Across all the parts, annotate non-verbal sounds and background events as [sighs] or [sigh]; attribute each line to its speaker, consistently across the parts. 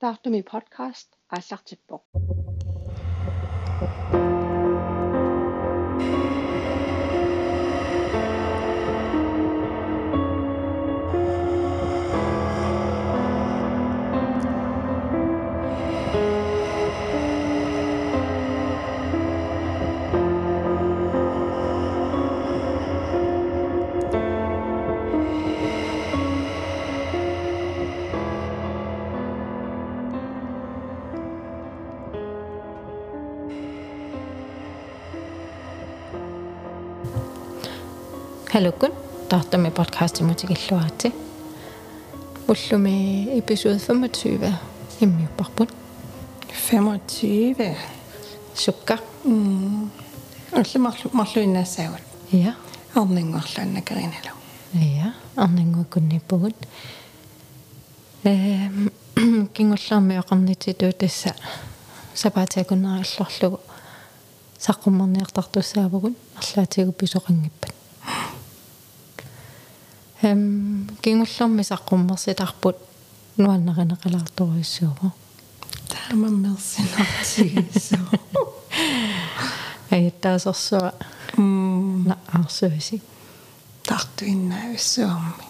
Speaker 1: таартуми подкаст ааллартиппоq
Speaker 2: Halukun taartami podcast imutigiluarti. Ullumi episode 25 immiupparput.
Speaker 3: 25.
Speaker 2: Sukka.
Speaker 3: Mm. Ulli marlu marlu innassaagut.
Speaker 2: Ja.
Speaker 3: Arninguarluanna karinalu.
Speaker 2: Ja, arningukunnipugut. Ehm [clears throat] kingullarmi oqarnititu tassa sapaatiakunnerillorlugu saqqummarniartartussaavugut арлаатигу писоқангиппат [sighs] эм кингуллэрми саққуммерситарпут нуаннаринеқалаарторуиссуува
Speaker 3: таамаммерсинартигиссуу
Speaker 2: аяттаасерсуа [laughs]
Speaker 3: м
Speaker 2: на арсуиси
Speaker 3: тартуиннаависсуарми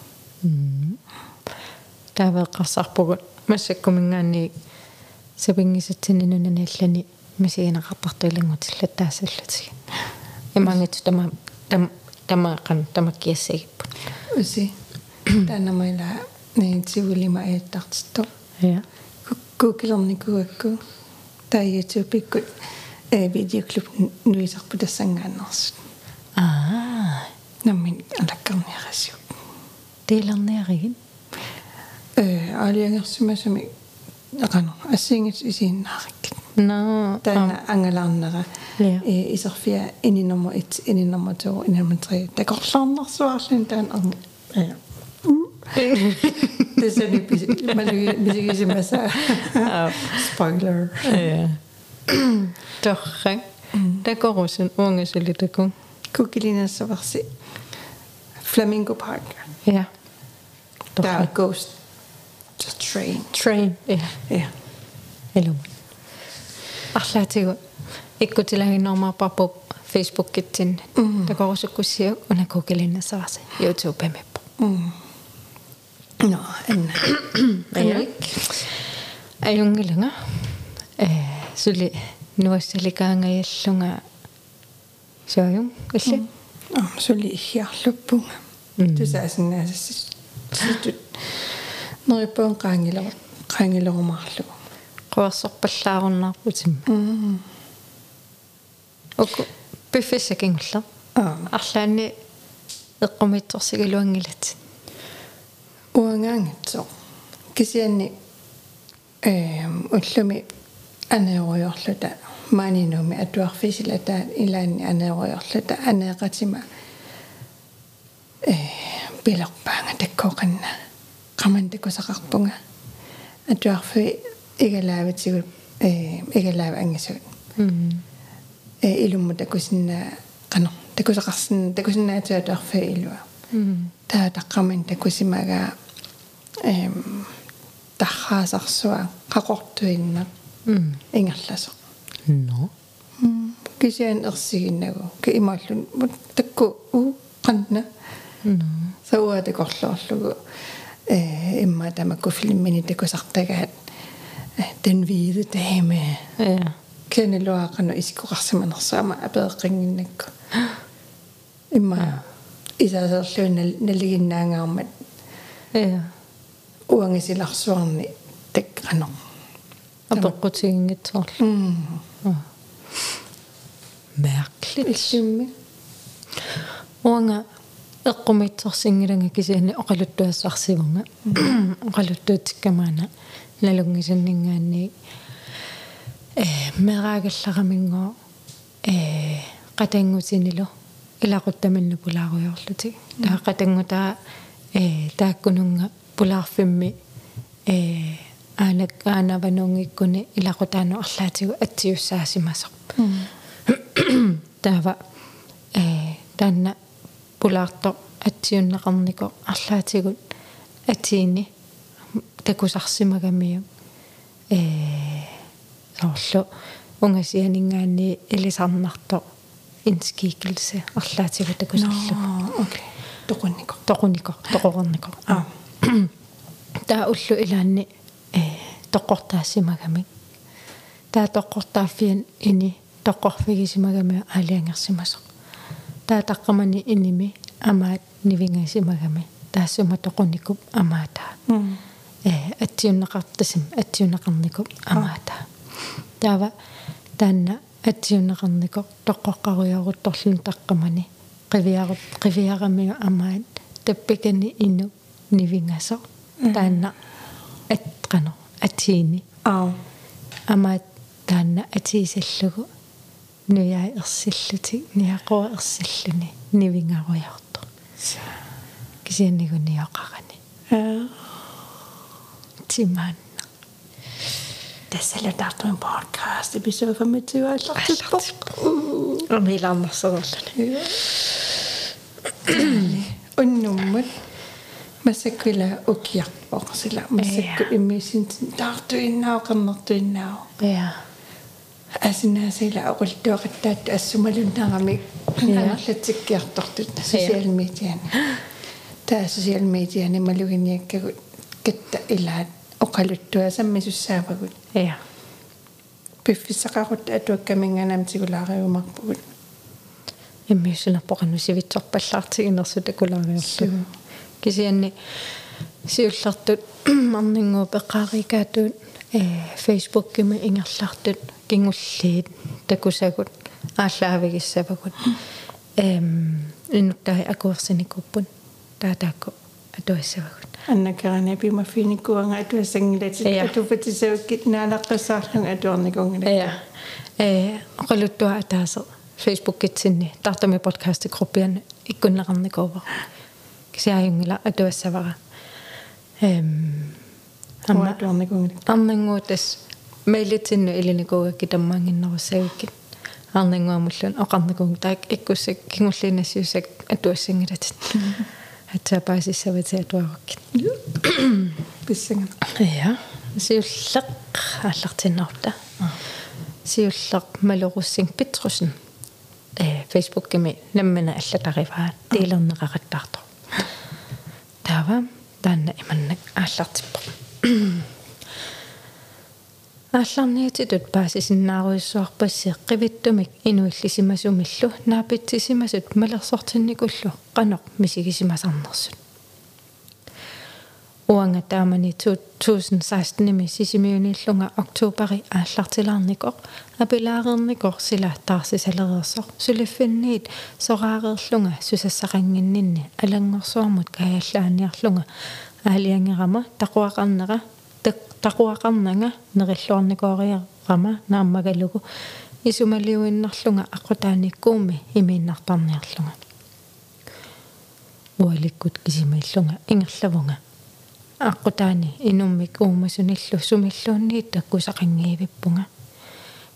Speaker 2: таавеэққарсарпугут массаккумингаани сапингисатсининунаниаллани мисигинақартартуилангутиллаттаассаллутиги [laughs] имангит тама тама тамақан тамаккиассагиппут
Speaker 3: уси танамайла нитсивулима ааттартитто
Speaker 2: я
Speaker 3: куккукилерникуакку таиатупиккут э видеоклип нуисарпу тассангааннерсут
Speaker 2: аа
Speaker 3: наммин алаккарниарасиу
Speaker 2: тейлерниаригин
Speaker 3: э алиангерсимасами акано no, den
Speaker 2: oh.
Speaker 3: angelandere yeah.
Speaker 2: Øh,
Speaker 3: i, i Sofia ind i nummer et, ind i nummer to, ind i nummer tre. Der går sådan og så også den om. Ja. [laughs] det er sådan, man vil ikke se masser spoiler.
Speaker 2: Ja. Doch, mm. der
Speaker 3: går også en unge så lidt kun. Kugelina så var se. Flamingo Park.
Speaker 2: Ja.
Speaker 3: Der er Ghost Train.
Speaker 2: Train, ja.
Speaker 3: Ja.
Speaker 2: Eller арлаатигу иккутилагиннормаарпарпу facebook китсин такорусуккуссиу унакукилиннассаварси youtube пемиппу
Speaker 3: no en
Speaker 2: аяк аюнгилага э сули нуассаликаангаяллунга сааюм илли
Speaker 3: am suli ihjarluppunga тусаасиннаасас ситут нериппуун qaangilera qaangilерумаарлу
Speaker 2: quarsорпаллааруннаарпутим оку пиффисакингулла
Speaker 3: аа
Speaker 2: арлаани эққумитсорсигалуангилат
Speaker 3: уангаангитсо кисианни эм уллуми анеориорлута маанинуми атуарфисилата илаанни анеориорлута анеэқатима э пилерпаанга таккоқанна. Qamан такусақарпунга атуарфи игалааватигу э игалаава ангисут э илумму такусинна qano такусақарсин такусиннаатуатуарфи илуа таа таққаман такусимага эм тархаасарсуа қақортуинна ингерласо
Speaker 2: но
Speaker 3: кисиан ерсигиннагу ки имааллун такку у қанна сауа такорлоорлугу э имма тамакку филммини такусартагаат den hvide dame.
Speaker 2: Ja.
Speaker 3: Кенелуаақану исикоқарсиманерсаама апеэққингиннакку имма исаасерлуун налигиннаангаармат
Speaker 2: ja.
Speaker 3: Уангисиларсуарни таккано
Speaker 2: апеққутигингитсоорлу mærkeligt.
Speaker 3: Иллимми
Speaker 2: уанга эққумитсорсингиланга кисиани оқалуттуассарсивунга оқалуттуутиккамаана налунгисаннингаанни э мераагалларамингоо э қатангутинилу илақуттаминну пулааруйорлути таа қатангутаа э тааккунунга пулаарфимми э аанак аанаванунгиккуни илақутаану арлаатигу атсиуссаасимасоқ таава э танна пулаарто атсиуннеқарнико арлаатигут атиини такусарсимагамиу э соорлу унгасианингаани илисарнарто инскикилсе арлаатигу такусерлу
Speaker 3: окей. Тоқуннико
Speaker 2: тоқунико тоқорнико
Speaker 3: аа
Speaker 2: таа уллу илаанни э тоққортаассимагами таа тоққортааффиан ини тоққорфигисимагами аалиангерсимасо таа таққамани иними амаат нивингасимагами таассума тоқуникуп амаатаа атсиуннеқартасим атсиуннеқарникуп амаатаа таава таанна атсиуннеқарнико тоққоққаруйарутторлун таққамани qivиарут qivиарамиу амаат таппикани ину нивингасо таанна атқано атиини
Speaker 3: аа
Speaker 2: амаат таанна атиисаллугу нуяа ерсиллути ниақуа ерсиллуни нивингаруйарто кисианнигуниоқарани
Speaker 3: аа
Speaker 2: тиман
Speaker 3: Tässä on podcast episode 25 аллартиппо.
Speaker 2: амилаарнерсерерлани
Speaker 3: Unnummat масаккула укиарпо сила масакку иммисин таартуиннаақарнертуиннао.
Speaker 2: я
Speaker 3: асинаасила оқултуақаттаат ассумалуннарами аарлатсиккиартортут сosial медиани таа сosial медиани малугиниаккагут катта илаат оқалуттуа саммисуссаавагут
Speaker 2: я
Speaker 3: пиффисақарут атуаккаминганам тигулаариумарпугут
Speaker 2: иммиусунарпоқану сивитсорпаллаартигинерсу такулаариорлу кисианни сиуллартут марнингуу пеққарикаатуут э фейсбук кима ингерлартут кингуллиит такусагут ааллаавигиссавагут эм инуттаи акуерсиникуппут таатаакку атуассавагут
Speaker 3: аннакарана пимафиникуанга атуассангилати
Speaker 2: Ja.
Speaker 3: атуфатисаваккит наалаққассаарлунга атуарникунгила
Speaker 2: я э оқалуттуа атаасер фейсбук китсинни тартами подкаст группиан иккуннеқарникуува кисиаюнгила атуассавара эм амма
Speaker 3: аматуарникунгила
Speaker 2: арнангуутас мейлитинну илиникуугакки таммаангиннеруссагиккит арнангуамуллун оқарникуг таак иккуссак кингуллинассиусак атуассангилатит атсапаасиссавати атуараккит
Speaker 3: писсанга
Speaker 2: я сиуллеқ ааллартиннарта сиуллеқ малоруссин питрусин э фейсбук кими наммана аллатариваа тилернеқараттаарто тава таанна иманнак ааллартиппо аалларниатитут паасисиннааруиссуарпассиэ қивиттумик инуиллисимасумиллу наапитсисимасут малерсортинникуллу қаноқ мисигисимасарнерсут уанга таамани 2016-ними сисимиуниллунга октообери ааллартилаарникоқ апилаарерникоқ силааттаарсисалереерсоқ сулиффинниит сораареерлунга сусассақангиннинни алангорсуармут каяллааниарлунга аалиангерама тақуақарнера тақуақарнага нериллуарникоориарама нааммагалугу. Исумалиуиннарлунга аққутааниккууми имииннартарниарлунга. Уаликкут кисимаиллунга ингерлавунга. Аққутаани инуммик уумасуниллу сумиллуунниит таккусақангиивиппунга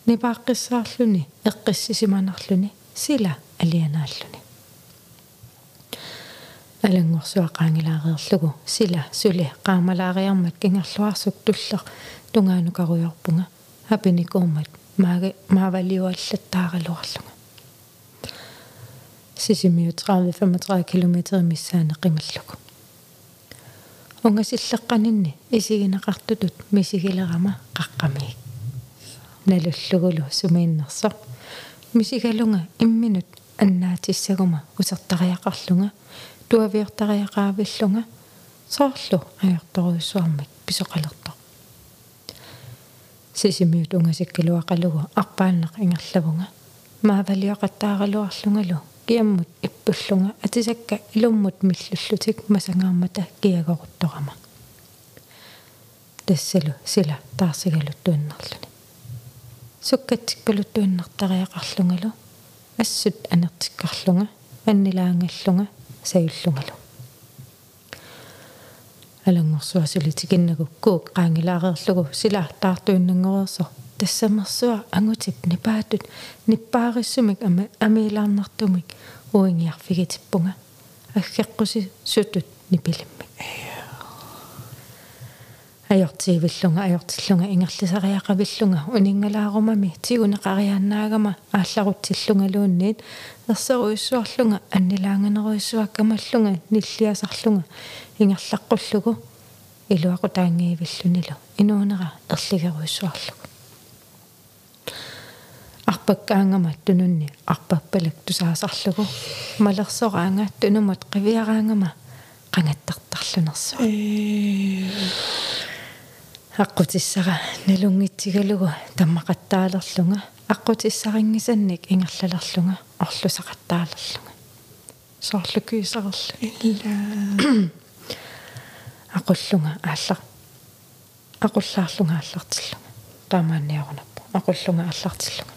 Speaker 2: нипааққиссаарлүни эққиссисиманарлүни сила алианааллүни алангорсуақаангилаареерлугу сила сули qaamalaariarmat кингерлуарсук туллер тунгаанукаруйорпунга апиникуумат maaga маавалиуаллаттааралуарлуга сисимиу 30 35 км миссаане qimallугу унгасиллеққанинни исигинеқартутут мисигилерама қаққамиик налуллугулу сумииннерсо мисигалунга имминут аннаатиссагума усертариақарлунга туавиортариақаавиллунга соорлу. Аёрторуйссуармик писоқалерто сисимиут унгасиккалуақалугу арпааннеқ ингерлавунга. Маавалиоқаттааралуарлунгалу киаммут иппуллунга. Атисакка илуммут миллуллутик масангаармата киагорутторама тассалу сила таарсигалуттуиннерлуни суккатсиккалуттуиннартариақарлунгалу ассут анертиккарлунга. Аннилаангаллунга саюллунгалу алангорсуасулитикиннагуккуук qaangilaareerlugu сила таартуиннангориерсо тассамерсуа ангутип нипаатут ниппаариссумик ама амилаарнартумик уингиарфигитиппунга аггеққуси сутут нипилимми ajortiivillunga ajortillunga ingerlisariaqavillunga uningalаарumami tiguneqariaannаагама аалларутсиллунгалуунниит ерсеруиссуарлунга аннилаанганеруиссуаккамаллунга ниллиасарлунга ингерлаққуллугу илуақу таангиивиллунилу инуунера ерлигеруиссуарлугу арпаккаангама тунунни арпаппалак тусаасарлугу малерсораанга тунумут қивиараангама qangattартарлунерсу
Speaker 3: э
Speaker 2: аққутиссара налунгитсигалугу таммақаттаалерлунга аққутиссарингисанник ингерлалерлунга орлусақаттаалерлунга соорлукуисарерлу
Speaker 3: илла
Speaker 2: ақуллунга ааллар ақуллаарлунга ааллартиллунга таамаанниарунаппу ақуллунга ааллартиллунга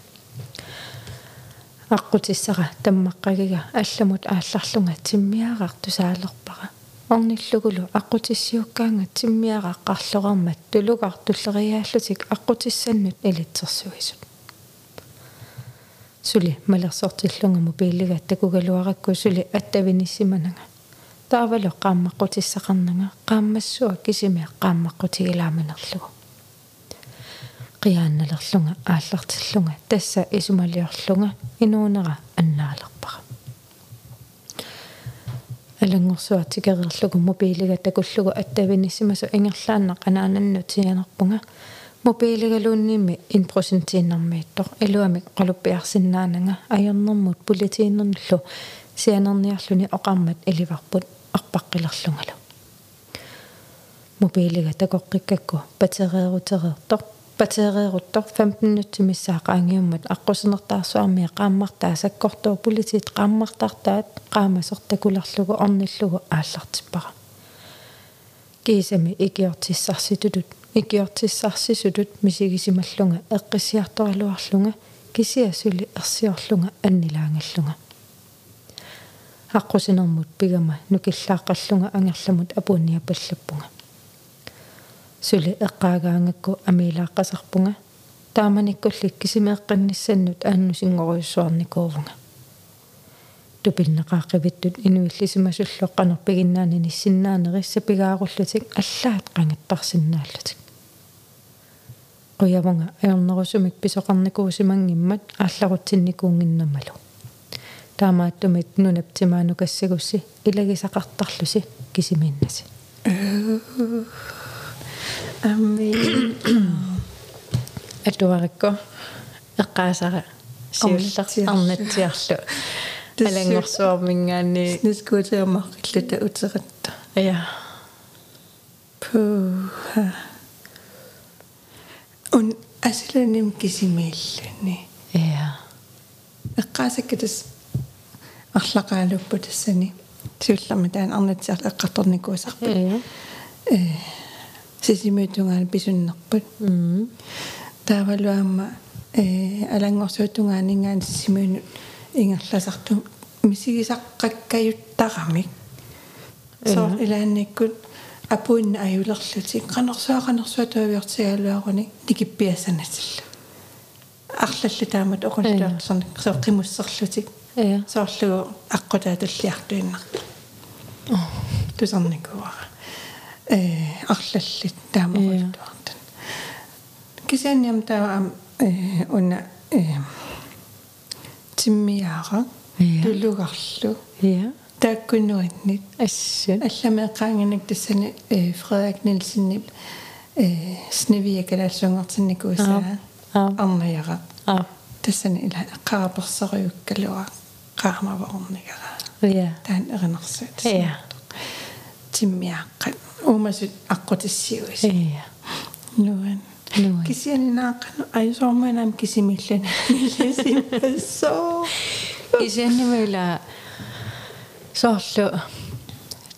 Speaker 2: аққутиссара таммаққагига алламут аалларлунга тиммиараартусаалерпара орниллугулу аққутиссиуккаанга тиммиарааққарлорармат тулугартуллериааллутик аққутиссаннут илитсерсуисут сули малерсортиллунга мобилига такугалуаракку сули аттавиниссиманага таавало qaammaqqutissaqarnanga qaammassua kisimia qaammaqqutigilaaminerlugu qiaannalerlunga aallartillunga tassa isumaliorlunga inuunera annaalerpara алангорсуартикерерлугу мобилига такуллугу аттавиниссимасу ингерлааннақ анаананнутианерпунга мобилигалууннимми ин процентииннэрмииттор илуамик qaluppiarsinnaananga аернэрмут политииннернуллу сианерниарлуни оқармат иливарпут арпаққилерлунгалу. Мобилига такоққиккакку батереерутерертор батерееруттор 15 минуттимиссаақаангиуммат аққусинертаарсуармиа qaammartaa саккортоо политит qaammartartaat qaamasertakулерлугу орниллугу ааллартиппара кисами икиортиссарситутут икиортиссарсисутут мисигисималлунга эққиссиарторалуарлунга кисиасули ерсиорлунга аннилаангаллунга аққусинермут пигама нукиллааққаллунга ангерламут апуунниапаллаппунга сули эққаагаангакку амилааққасарпунга тааманиккуллик кисимеэққанниссаннут ааннусингоруйуссуарникуувнга тупиннеқааққивиттут инуиллисимасуллоққанер пигиннаани ниссиннаанерисса пигааруллутик аллаат қангаттарсиннааллутик қуявнга аернерусумик писоқарникуусимангиммат аалларутсинникуунгиннамалу таамааттумит нунаптимаану кассагусси илагисақартарлуси кисимииннаси
Speaker 3: амми
Speaker 2: атуарикко эққаасара сиуллер арнатсиарлу алангорсуармингаани
Speaker 3: снискуутеэмарриллута утератта
Speaker 2: я
Speaker 3: пуха он асиланим кисимииллуни
Speaker 2: я
Speaker 3: эққаасаккатас арлақаалуппу тассани сиуллерми таан арнатсиар эққарторникуусарпут
Speaker 2: я
Speaker 3: э сисимиутунгаан писуннерпут
Speaker 2: м
Speaker 3: таавалуамма э алангорсуутунгаанингаан сисимиунут ингерласарту мисигисаққаккаюттарамик соо илаанниккут апуинна аюлерлутик канерсуақанерсуа туавиортигалуаруни никиппиасанатилла арлалли таамат оқуллуарлерник соо қимуссерлутик
Speaker 2: я
Speaker 3: соорлугу аққутаатуллиартуиннар тусарникуара э арлаллит таамақултуартан кисианниам таа э уна э тиммиаара
Speaker 2: я
Speaker 3: тулугарлу
Speaker 2: я
Speaker 3: тааккунуиннит
Speaker 2: ассут
Speaker 3: алламеэқаангинак тассани э Фредерик Нилсеннип э снивиакалаассунгартинникуусаа
Speaker 2: аа
Speaker 3: арнаяра
Speaker 2: аа
Speaker 3: тассани ила эққараперсериуккалуа qaamavaornigara
Speaker 2: я
Speaker 3: таан эринерсуут
Speaker 2: я
Speaker 3: тиммиаққат уумасут аққутиссиуис
Speaker 2: я
Speaker 3: нуан
Speaker 2: нуа
Speaker 3: кисианинааққану айсоорманаам кисимиллани миллисимассоо
Speaker 2: исэннимила соорлу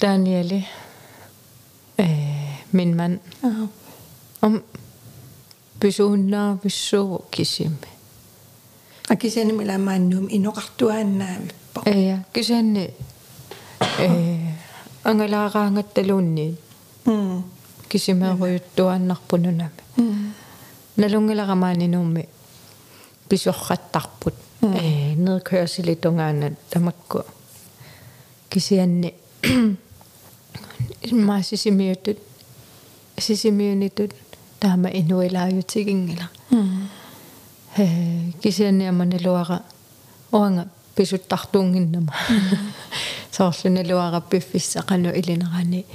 Speaker 2: Danieli э минман
Speaker 3: аа
Speaker 2: om писууннаа кисими
Speaker 3: акисианимиламааннуум иноқартуааннаавиппо
Speaker 2: эя кисанни э ангалаараангатталуунни
Speaker 3: м
Speaker 2: кисимеруйуттуаннарпунунами
Speaker 3: м
Speaker 2: налунгиларамаанинуумми писорраттарпут э недкørselitунгаанат тамакку кисианни маасисимиутут сисимиунитут таама инуилааютигингила э кисианиаманалуара оанга писуттартуунгиннама соорлуналуара пиффиссақану илинерани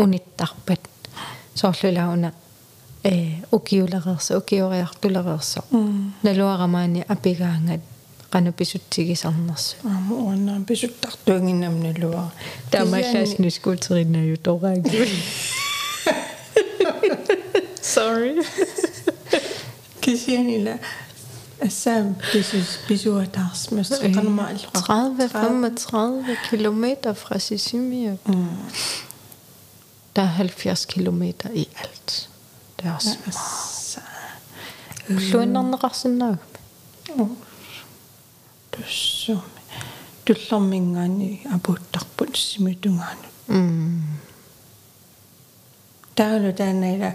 Speaker 2: униттарпат соорлулауна э укиулереерса укиориартулереерсо налуарамаани апигаангат qanu pisuttigisarnersu
Speaker 3: аама уаннаа писуттартуунгиннамналуара
Speaker 2: таамааллаас нискуутериннаю торааги sorry
Speaker 3: кисианила ассаам писус писуатаарсмас канама аллоқа
Speaker 2: 30 35 km fra Sisimiut. Der er 70 km i alt. Det er også Luinnerneqarsinnaagu.
Speaker 3: туссууми туллэрмингаани апуттарпут симитунгаanu
Speaker 2: Mm.
Speaker 3: таалу таанайла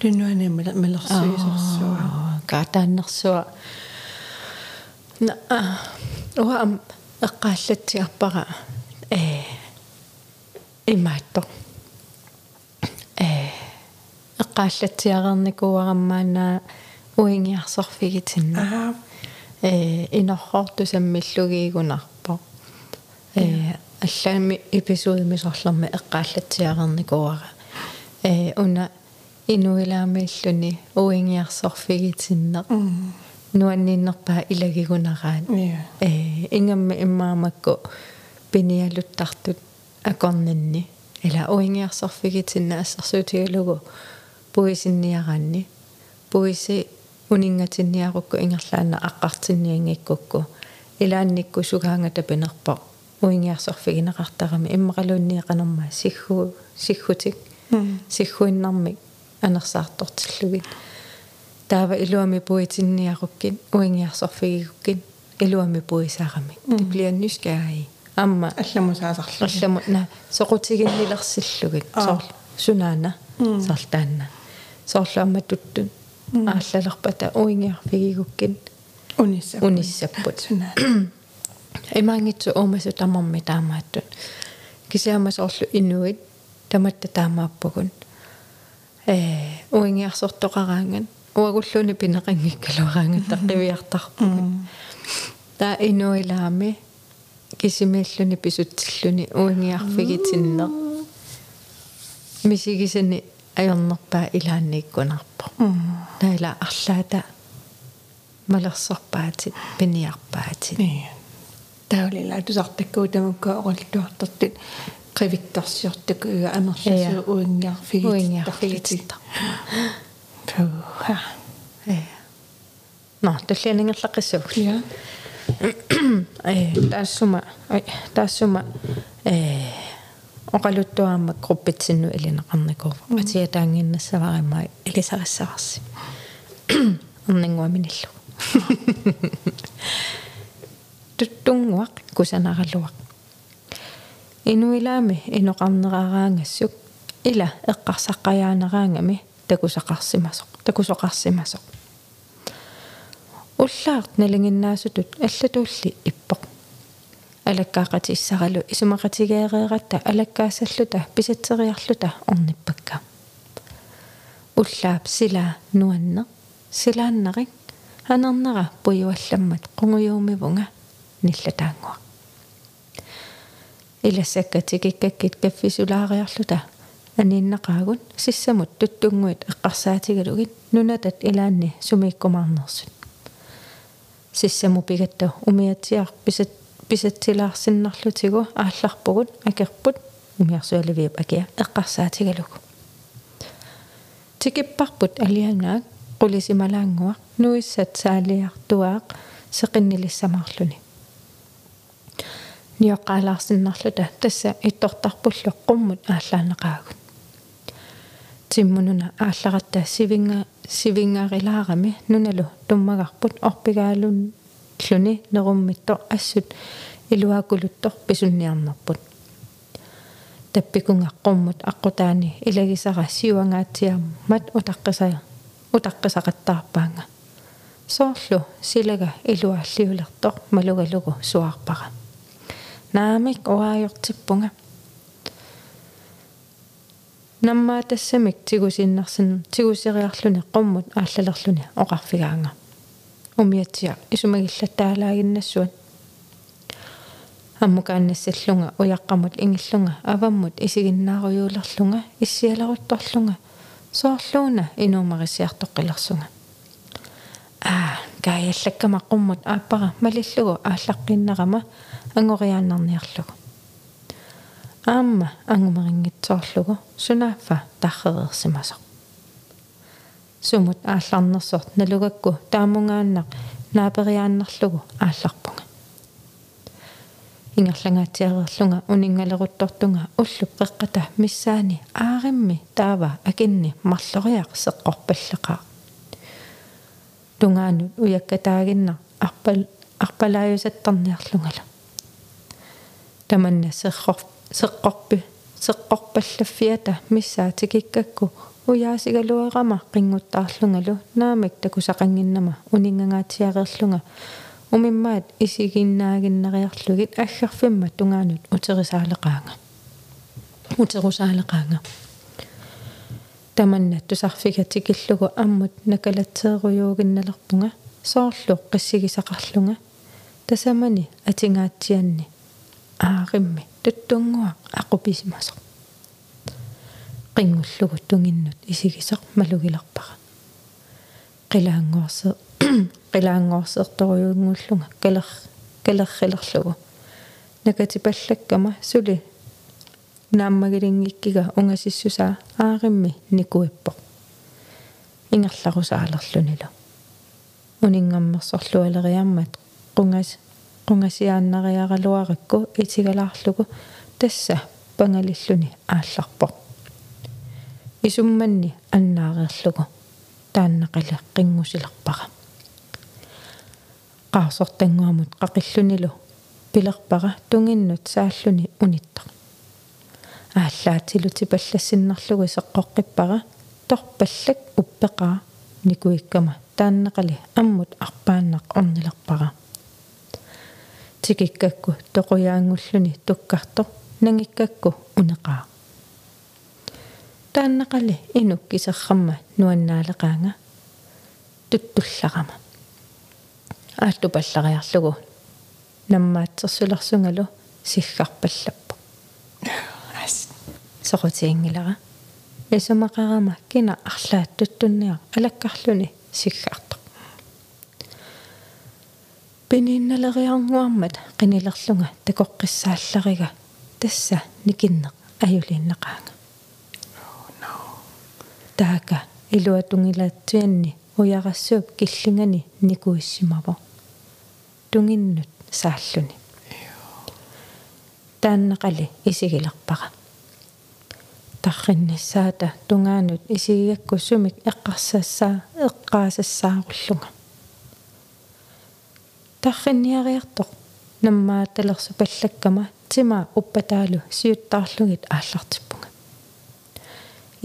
Speaker 3: тунуани малерсуисерсуа
Speaker 2: Gaataannersua. Na uа am eqqaallatiarpara э имаатто э эqqaallatiarerникуараммаана уингиарсорфигитинна
Speaker 3: аа
Speaker 2: э инорхорту саммиллугиигунарпо э аллаами эпизоодми сорлерми эққааллатсиарерникуара э уна инуилаамииллуни уингиарсорфигитинне нуанниннерпаа илагигунараан
Speaker 3: я
Speaker 2: э ингамми иммаамакку пиниалуттартут акорнинни ила уингиарсорфигитинна ассерсуутигалугу пуисинниараанни пуиси унингатинниарукку ингерлаана аққартинниангиккукку илаанникку сугаангата пинерпо уингиарсорфигинеқартарами иммақалуунниақанерма сиггу сиггутик сиггуиннармик анерсаартортиллугит таава илуами пуитинниаруккин уингиарсорфигикуккин илуами пуисаарамик типлианнускааи амма
Speaker 3: алламусаасарлу
Speaker 2: алламу на соқутигиннилерсиллугит соор сунаана сартаанна туттун ааллалерпата уингиарфигигуккин
Speaker 3: унисса
Speaker 2: униссаппут имаангитсу оомасу тамарми таамааттут кисиамас орлу инуит таматта таамааппагун э уингиарсортоқараанган уагуллуни пинеқангиккалуараангаттаққивиартарпагун таа инуилаами кисимииллуни писутсиллуни уингиарфигитиннер мисигисани аёрнерпаа илааннииккунарпо наила арлаата малерсорпаатит пиниарпаатит
Speaker 3: Niin. Täydellä tusartakku tamukka orultuartartit qivittarsiortaku uga amerlasu uingarfigit
Speaker 2: уингиарфигититта
Speaker 3: puha
Speaker 2: э но таллианингерлаққиссагул
Speaker 3: ja
Speaker 2: э таассума ай таассума э оқалуттуаама группитсинну илинеқарникуува атиатаангиннассаваримаа илисариссаварси орнингуаминиллу [laughs] туттунгуақ кусанаралуақ инуилаами иноқарнерараангассук ила эққарсаққаяанераангами такусақарсимасоқ такусоқарсимасоқ уллаарт налингиннаасутут аллатуулли иппоқ алаккаақатиссаралу исумақатигеэреератта алаккаассаллута писатсериарлута орниппакка уллаап сила нуанне силааннерик анернера пуйуалламмат қунгуйуумивунга ниллатаангуа илассаккатикиккаккит каффисулаариарлута аниннеқаагун сиссамут туттунгуит эққарсаатигалугит нунатат илаанни сумииккумаарнерсут сиссаму пигатта умиатсиар писат писатсилаарсиннарлутигу аалларпугут акерпут умиарсуаливиап акиа эққарсаатигалугу тикиппарпут алиангаак qulisimalаангуа нуиссат саалиартуаақ сеқиннилиссамаарлуни ниоққалаарсиннарлута тасса иттортарпуллу қуммут ааллаанеқаагут. Тиммунуна аалларатта сивинга сивингаарилаарами нуналу туммагарпут орпигаалун луни неруммитто ассут илуакулуттор писунниарнарпут таппикунгаққуммут аққутаани илагисара сиуангаатсиармат утаққисая утаққисақаттаарпаанга соорлу силага илуааллиулертор малугалугу суарпара наамик уаajortippunga наммаа тассамик тигусиннарсан тигусериарлүни qumмут ааллалерлүни оқарфигаанга умиатсиа исумагиллаттаалагиннассуан аммукааннассаллунга уяққамут ингиллунга аваммут исигиннааруйуулерлунга иссиалерутторлунга соорлууна инуумарисиартоққилерсунга аа гаяллаккама qumмут ааппара малиллугу ааллаққиннарама ангориааннарниарлугу аама ангумарингитсоорлугу сунааффа тарререрсимасо сумут аалларнерсорт налугакку. Таамунгааннақ наапериааннарлугу аалларпунга. Ингерлангаатиарерлунга. Унингалеруттортунга. Уллу қеққата миссаани. Ааримми. Таава. Акинни. Марлориақ сеққорпаллеқаа тунгаанут уяккатаагинна арпал арпалааюсаттарниарлунгала таманна. Серрор seqqorpi seqqorpallafiata missaatikikakku uyaasigaluerama qinguttaarlungalu naamik takusaqanginnama uningangaatiareerlunga umimmaat isiginnaaginnariarlugit aggarfimma tungaanut uterisaaleqaanga uterusaaleqaanga tamanna tusarfigatikillugu ammut nakalatseeruyuuginnalerpunga soorluq qissigisaqarlunga tasamani atingaatsianni ааримми туттунгуа ақуписимасо qinngullugu tunginnut isikisaq malugilерпара qilaangoorse [clears throat] qilaangoorseertoriuungullunga kaler kalerrilerlugu nakatipallakкама сули нааммагилингиккига унgasissusaa ааримми никуиппо ингерларусаалерлунилу унингаммерсорлуалериармат qungas qungasiaannariaraluarikku itigalаарlugu тасса пангалиллуни аалларпо исумманни аннаареерлугу тааннақале қингусилерпара. Qaarsortanguamut qaqillunilu pilerpara tunginnut saalluni unittaq ааллаатилути паллассиннарлугу сеққоққиппара торпаллак уппеқаа никуиккама тааннақали аммут арпааннақ орнилерпара. Тикиккакку тоқуяангуллуни туккарто нангиккакку унеқаа тааннақали инук кисеррамма нуаннаалеқаанга. Туттулларама аатту паллариарлугу наммаатсерсулерсунгалу сиггарпаллаппу ас. Сорутиингилара эсумақарама кина арлааттуттунниа алаккарлуни сиггарту пининналериарнуармат qinilерлунга такоққиссаалларига тасса никиннеқ аюлииннеқаanga таaka илуатунгилаатсианни уярассууп киллингани никуиссимаво тунгиннут сааллуни тааннеқали исигилерпара тарриннассаата тунгаанут исигиакку сумик эққарсассаа эққаасассааруллунга тарринниариартоq наммааталерсу паллаккама тима уппатаалу сиуттаарлугит ааллартиппунга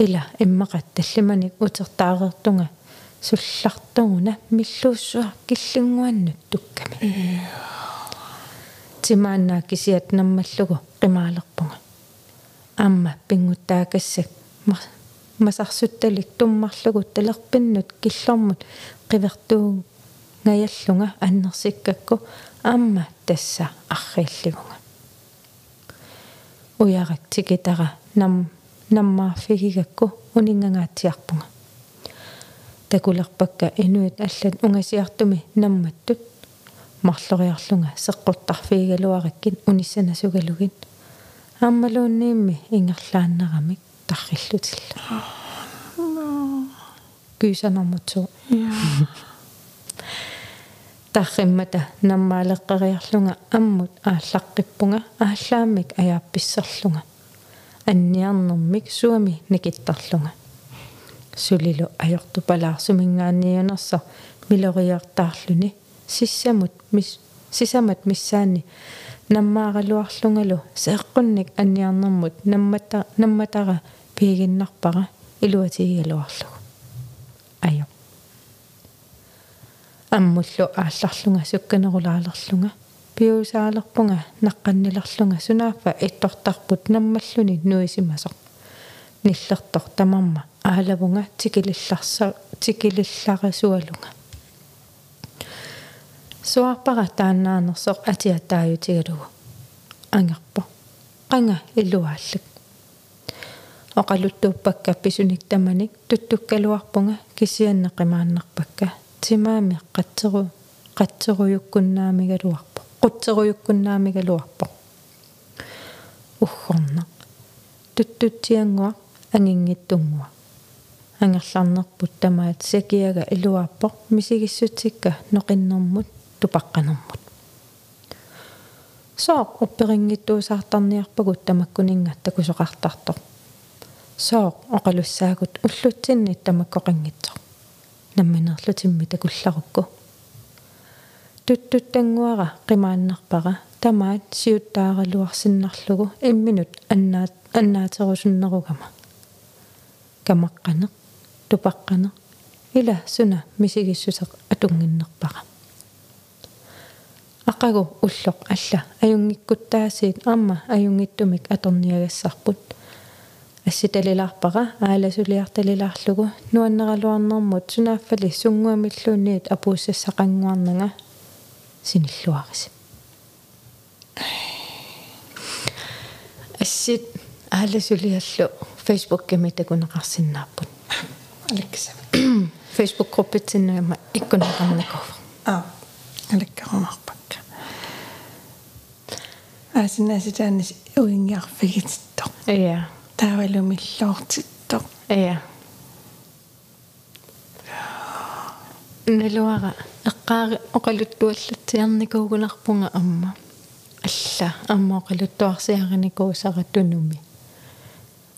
Speaker 2: Ила иммақат таллиманик утертаареертунга суллартугуна миллууссуа киллингуаннут тукками тимааннаа кисиат наммаллугу қимаалерпунга аама пингуттаакассак масарсутталик туммарлугу талерпиннут киллормут қивертуу ngajalлунга аннерсиккакку аама тасса аррииллигунга уярак тикитара нам наммаарфигигакку унингангаатиарпунга такулерпакка инуит аллат унгасиартуми намматтут. Марлориарлунга сеққуттарфиигалуараккин униссанасугалугин ааммалуунниимми ингерлааннарамик тарриллутилла күйсанормутсуу тарриммата наммаалеққариарлунга аммут ааллаққиппунга ааллааммик аяапписсерлунга анниарнэрмик суами никиттарлунга. Сулилу ajortupalaarsumingaanniunersa miloriartaarluni сиссамут мис сисамат миссаани наммааралуарлунгалу сеэққунник анниарнэрмут наммата намматара пигиннарпара илуатигигалуарлугу аю аммуллу аалларлунга сукканерулаалерлунга пиусаалерпунга наққаннилерлунга сунааффа иттортарпут наммаллуни нуисимасоқ. Ниллертор тамарма аалавунга тикилилларса тикилилларисуалунга суарпара тааннаанерсоқ атиатааютигалугу ангерпо qanga илуааллак оқалуттууппакка писуник таманик туттуккалуарпунга кисианнеқимааннарпакка тимаами қаттеру қаттеруйуккуннаамигалуарпо қуттеруйуккуннаамигалуарпо уггорна туттутсиангуа ангингиттунгуа ангерларнерпут тамаат сакиага илуарпо мисигиссутикка ноқиннэрмут тупаққанэрмут соо опперингиттуусаартарниарпагут тамаккунинга такусоқартартор соо оқалуссаагут уллутсинни тамаккоқингитсо намминерлутимми такулларукку туттуттангуара қимааннарпара тамаат сиуттааралуарсиннарлугу имминут аннаат аннаатерусуннеругама камаққане тупаққане ила суна мисигиссусеқ атунгиннерпара ақагу уллоқ алла. Аюнгиккуттаасиит. Аама аюнгиттумик аторниагассарпут. Асситалилаарпара ааласулиарталилаарлугу нуаннералуарнэрмут сунааффали сунгуамиллуунниит апууссассақангуарнага синиллуарис ассит ааласулиаллу фейсбук кеми такунеқарсинааппут
Speaker 3: аликкасав
Speaker 2: фейсбук группитсиннагама иккунеқарнаков
Speaker 3: а аликкарамарпакка асинааситаанис уингиарфигитто
Speaker 2: ия
Speaker 3: таавалумиллоортитто
Speaker 2: ия налуара эққаари оқалуттуаллатсиарникуугунарпунга амма. Алла амма оқалуттуарсиариникуусара тунуми.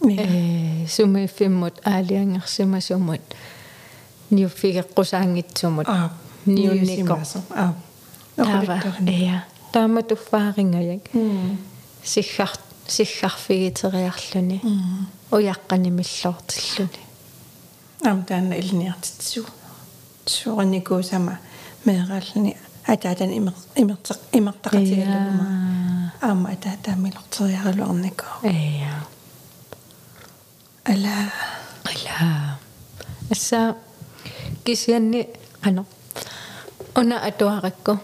Speaker 2: Э сумиффиммут аалиангерсима сумут ниуффигеққусаангитсумут
Speaker 3: а
Speaker 2: ниуннико
Speaker 3: а
Speaker 2: таава ия таама туффаарингаяк сиггар сиггарфигитериарлүни уяққанимиллоортиллүни
Speaker 3: ам таана илниартитсу суурникуусама меэрални атаатан имер имертеқ имертақатигалума аама атаатаамилортериаралуарнико
Speaker 2: ия
Speaker 3: ала
Speaker 2: ала assa кисианни ано уна атуаракку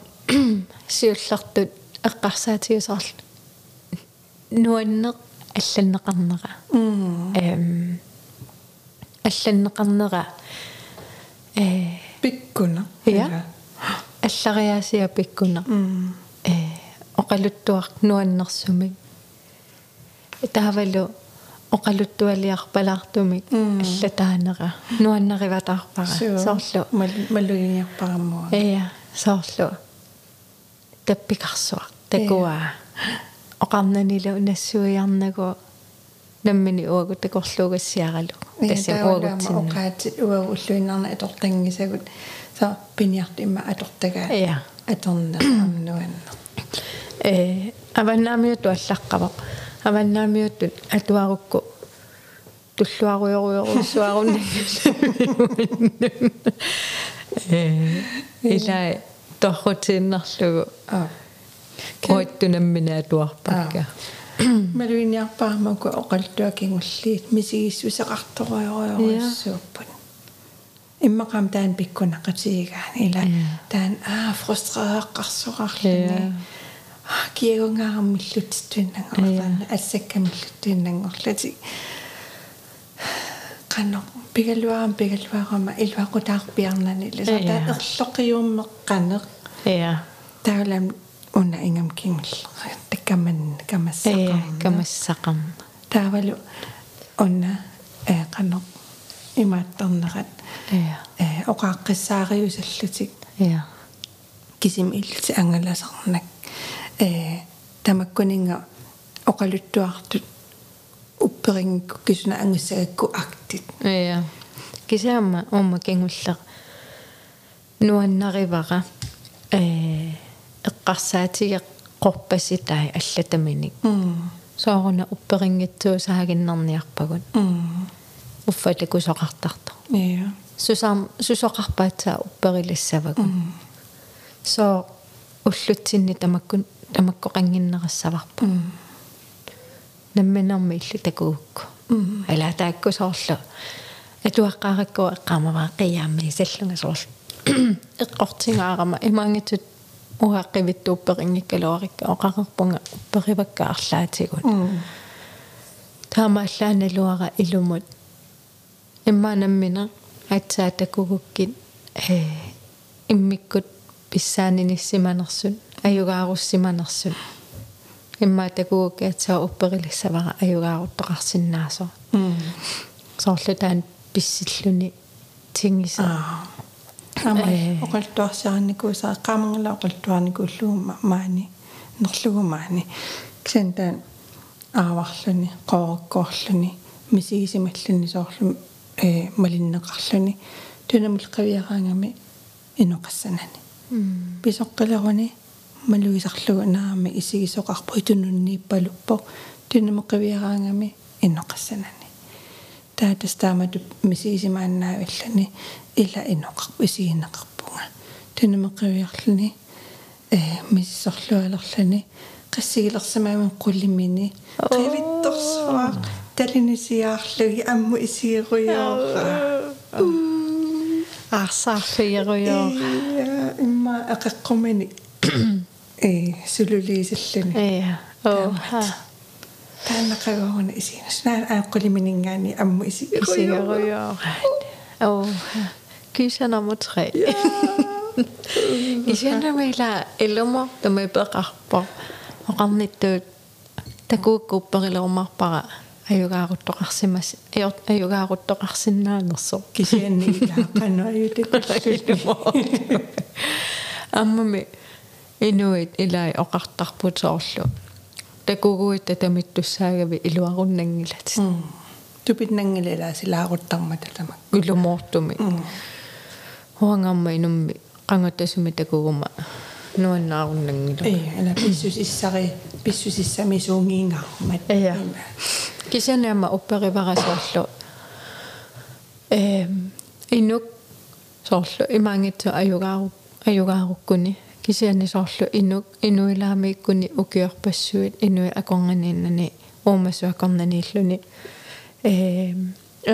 Speaker 2: сиуллартут эққарсаатиусарлу нуаннеқ алланнеқарнера
Speaker 3: м
Speaker 2: эм алланнеқарнера э
Speaker 3: пиккуна
Speaker 2: Ja. аллариаасиа пиккуна
Speaker 3: м
Speaker 2: э оқалуттуар нуаннэрсумик таавалу оқалуттуалиарпалаартумик
Speaker 3: Мм.
Speaker 2: аллатаанера нуаннериватаарпара соорлу
Speaker 3: малуиниарпарамуа
Speaker 2: эя соорлу таппикарсуа такуа оқарнанилу нассуиарнагу наммини уагу такорлуугассиаралу тассам уагутсинна
Speaker 3: оқаати уа уллуинарна атортангисагут са пиниарт имма атортага
Speaker 2: эя
Speaker 3: аторна амнуанна
Speaker 2: э аваннаамиуту аллаққавақ аваннаамиуттут атуарукку туллуаруйоруйоруссуаруннаггу э илаа торрутииннарлугу
Speaker 3: а [coughs]
Speaker 2: оиттунаммина атуарпакка
Speaker 3: малуиниарпаамаку оқалтуакингуллиит мисигиссусеқарторуйоруйоруссууппут иммақам таан пиккунақатигигаан ила таан аа фрустрееққарсуқарлуни аа киагунгаараммиллутитуиннангорлаана ассаккамиллутtuinnангорлати qanno pigaluaram pigaluarama ilvaqutaarpiarnani lisa
Speaker 2: Ja.
Speaker 3: taa erloqiuummeqqaneq
Speaker 2: эя
Speaker 3: taalam una ingam kingl takkaman
Speaker 2: эя
Speaker 3: kamassaqarna
Speaker 2: камассақарна
Speaker 3: таавалу онна э qanno имааттарнерат
Speaker 2: эя
Speaker 3: э. Оқааққиссаариусаллутик
Speaker 2: эя
Speaker 3: кисим иллути ангаласарнак э тамаккунинга оқалуттуартут. Упперингку кисуна ангуссагакку актит.
Speaker 2: Эя кисаама уумма кингуллер нуаннаривара э эққарсаатиге қорпаситай аллатаминик
Speaker 3: м
Speaker 2: сооруна упперингитсуусаагиннарниарпагут
Speaker 3: м
Speaker 2: уффалакусоқартарто
Speaker 3: я
Speaker 2: сусаам сусоқарпаатсаа упперилиссавагу соо уллутсинни тамаккун тамаккоқангиннерассаварпа
Speaker 3: м
Speaker 2: намминарми илли такуукку ала тааккусоорлу атуаққараккуа эққамаваа қиаамми саллунга соорлу эққортингаарама имаангитут уаққивиттуупперингиккалуарикка оқақарпунга перивакка арлаатигут. Таамааллааналуара илумут. Иммаанаммина атсаатакугуккит э иммиккут писсааниниссиманерсут аюгааруссиманерсут иммаатакугукки атсаа упперилиссавара аюгааруттоқарсинаасо соорлу таан писсиллуни тингиса
Speaker 3: ама оқалтуарсиарникуусаа qaamangala оқалтуарникууллугума маани нерлугумаани ксентаан ааварлуни qoorаккоорлуни мисигисималлуни соорлу э малиннеқарлуни. Тунамул қавиараангами иноқассанани писоққилеруни малуисарлугу наами исигисоқарпу итунуннииппалуппо тунаму қавиараангами иноқассанани таатас таамату мисигисимааннаавиллани ила иноқарпу исигинеқарпунга тунаму қавиарлуни э миссорлуалерлани qassigilersamaamin qullimiini qivittorsuа талинисиаарлуги амму исигеруйоора
Speaker 2: аарсаарлуйеруйоора
Speaker 3: имма ақеққумини [coughs] э сулулиисаллани
Speaker 2: эя оо
Speaker 3: таанақагоруна исигинаснаан ааққулиминингаани амму исигеруйоора
Speaker 2: исигеруйоора Оо кисанаму tre исянамила элумо тамайпеқарпо оқарниттуут такууккуупперилерумарпара аюгааруттоқарсимас аюгааруттоқарсинаанерсо
Speaker 3: кисианни илааққану аютакуллуллумо
Speaker 2: аммами инуит илай оқартарпут соорлу такугуит татамиттуссаагави илуаруннангилат
Speaker 3: тупитнангилала силааруттармата тама
Speaker 2: улумоортуми huangaamma inummi qangattasumi takuguma
Speaker 3: Ei, ela pissusissari pissusissami suungiingaarmat
Speaker 2: ja kisanaama upperivarasuarlu ehm inuk soorlu imangitsu ajugaaru ajugaarukkuni kisiani soorlu inuk inuilaamiikkuni ukiorpassuit inui akonganiinnani uumasuakornaniilluni ehm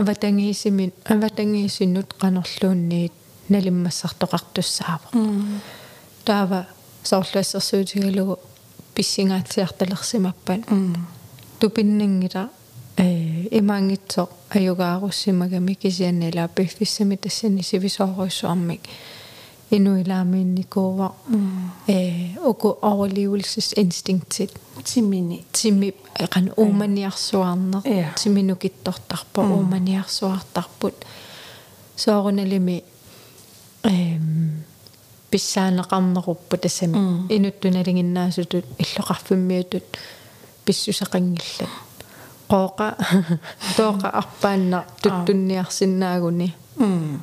Speaker 2: avatangiisimin avatangiisinnut qanerluunniit налиммассартоқартуссаава таава соорлуассерсуутигалугу писсингаатсиарталерсимаппат тупиннангила э имаангитсо аюгааруссимагами кисианнила пиффиссами тассани сивисооруйссуармик инуилаамиинникуува э уку overlevelsес инстинктит
Speaker 3: тимини
Speaker 2: тими эқан ууманиарсуарнер
Speaker 3: Ja.
Speaker 2: тиминукиттортарпа ууманиарсуартарпут сооруналими эм писсаанеқарнеруппу тассами инуттуналингиннаасутут иллоқарфиммиутут писсусеқангиллат қооқа [laughs] тооқа арпаанна туттунниарсинаагуни
Speaker 3: м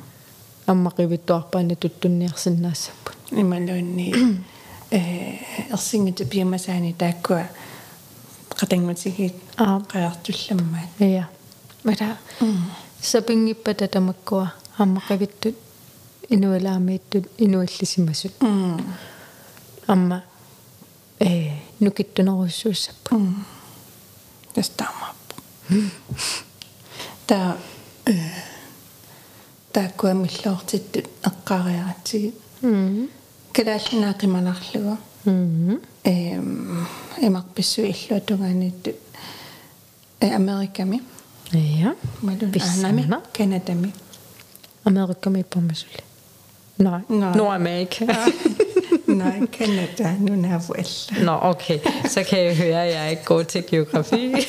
Speaker 2: аммақивиттуарпаана туттунниарсинаассаппут
Speaker 3: ималуунни [coughs] э ерсингит пиамасаани тааккуа qatangmatsigit
Speaker 2: аа
Speaker 3: qaartullammaat
Speaker 2: я мара сапингиппата тамаккуа аммақивиттут инуалаамииттут инуаллисимасут
Speaker 3: м
Speaker 2: амма э нукиттунеруссууссаппу
Speaker 3: тастаамааппу та э тааккуа миллоортиттут эққаариаратсигит
Speaker 2: м
Speaker 3: калааллинаақиманарлуга
Speaker 2: м
Speaker 3: эм эмарписсу иллуатугааниттут э америками
Speaker 2: я
Speaker 3: малун
Speaker 2: Писсана.
Speaker 3: аанами канадами
Speaker 2: америкками помасуле nej.
Speaker 3: Nej.
Speaker 2: Nordamerika. [laughs]
Speaker 3: Nej канада нунааву алла
Speaker 2: Nå, okay. Så kan jeg høre, at jeg er ikke god til geografi.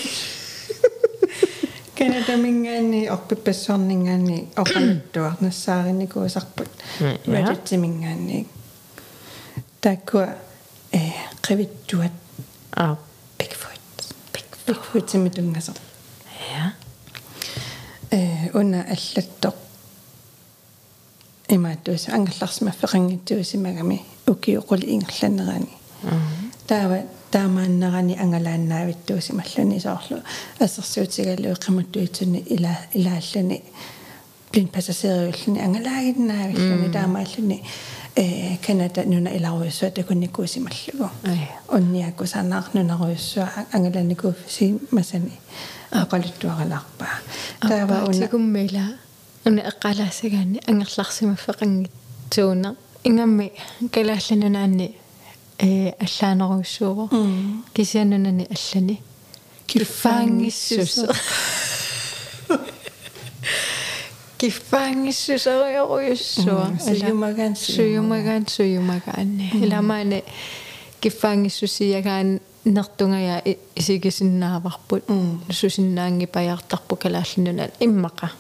Speaker 3: канада мингаани орпиппассуарнингаани оқалуттуарнассааринникуусарпут
Speaker 2: Ja.
Speaker 3: радитсимингаани тааккуа э қивиттуат
Speaker 2: Ah,
Speaker 3: бигфут бигфут симитунгасер
Speaker 2: ja.
Speaker 3: э уна аллаттоқ имааттуус ангерларсимаффеқангитсуусимагами укиоқули ингерланерани таава таамааннерани ангалааннаавиттуусималлуни соорлу ассерсуутигаллуи қимуттуитсуни ила илааллуни блин пассажириуллуни ангалаагиннаавиллуни таамааллуни э канада нуна иларуйуссуа такунникуусималлугу
Speaker 2: Ай.
Speaker 3: унниакку санаарнунеруйуссуа ангаланикууффиси масани ақалуттуаралаарпаа таава уна
Speaker 2: тикуммила уна эққалаассагаани ангерларсимаффеқангит тууна ингамми калаалланунаанни э аллаанеруссуувоо кисианнунани аллани. Киффаангиссусо [laughs] киффаангиссусериоруйуссуа
Speaker 3: суйумагаан
Speaker 2: суйумагаан суйумагаанни иламаане киффаангиссусиягаан нертунгая исигисиннааварпут сусиннаанги паяртарпу калаалланунаа иммаqa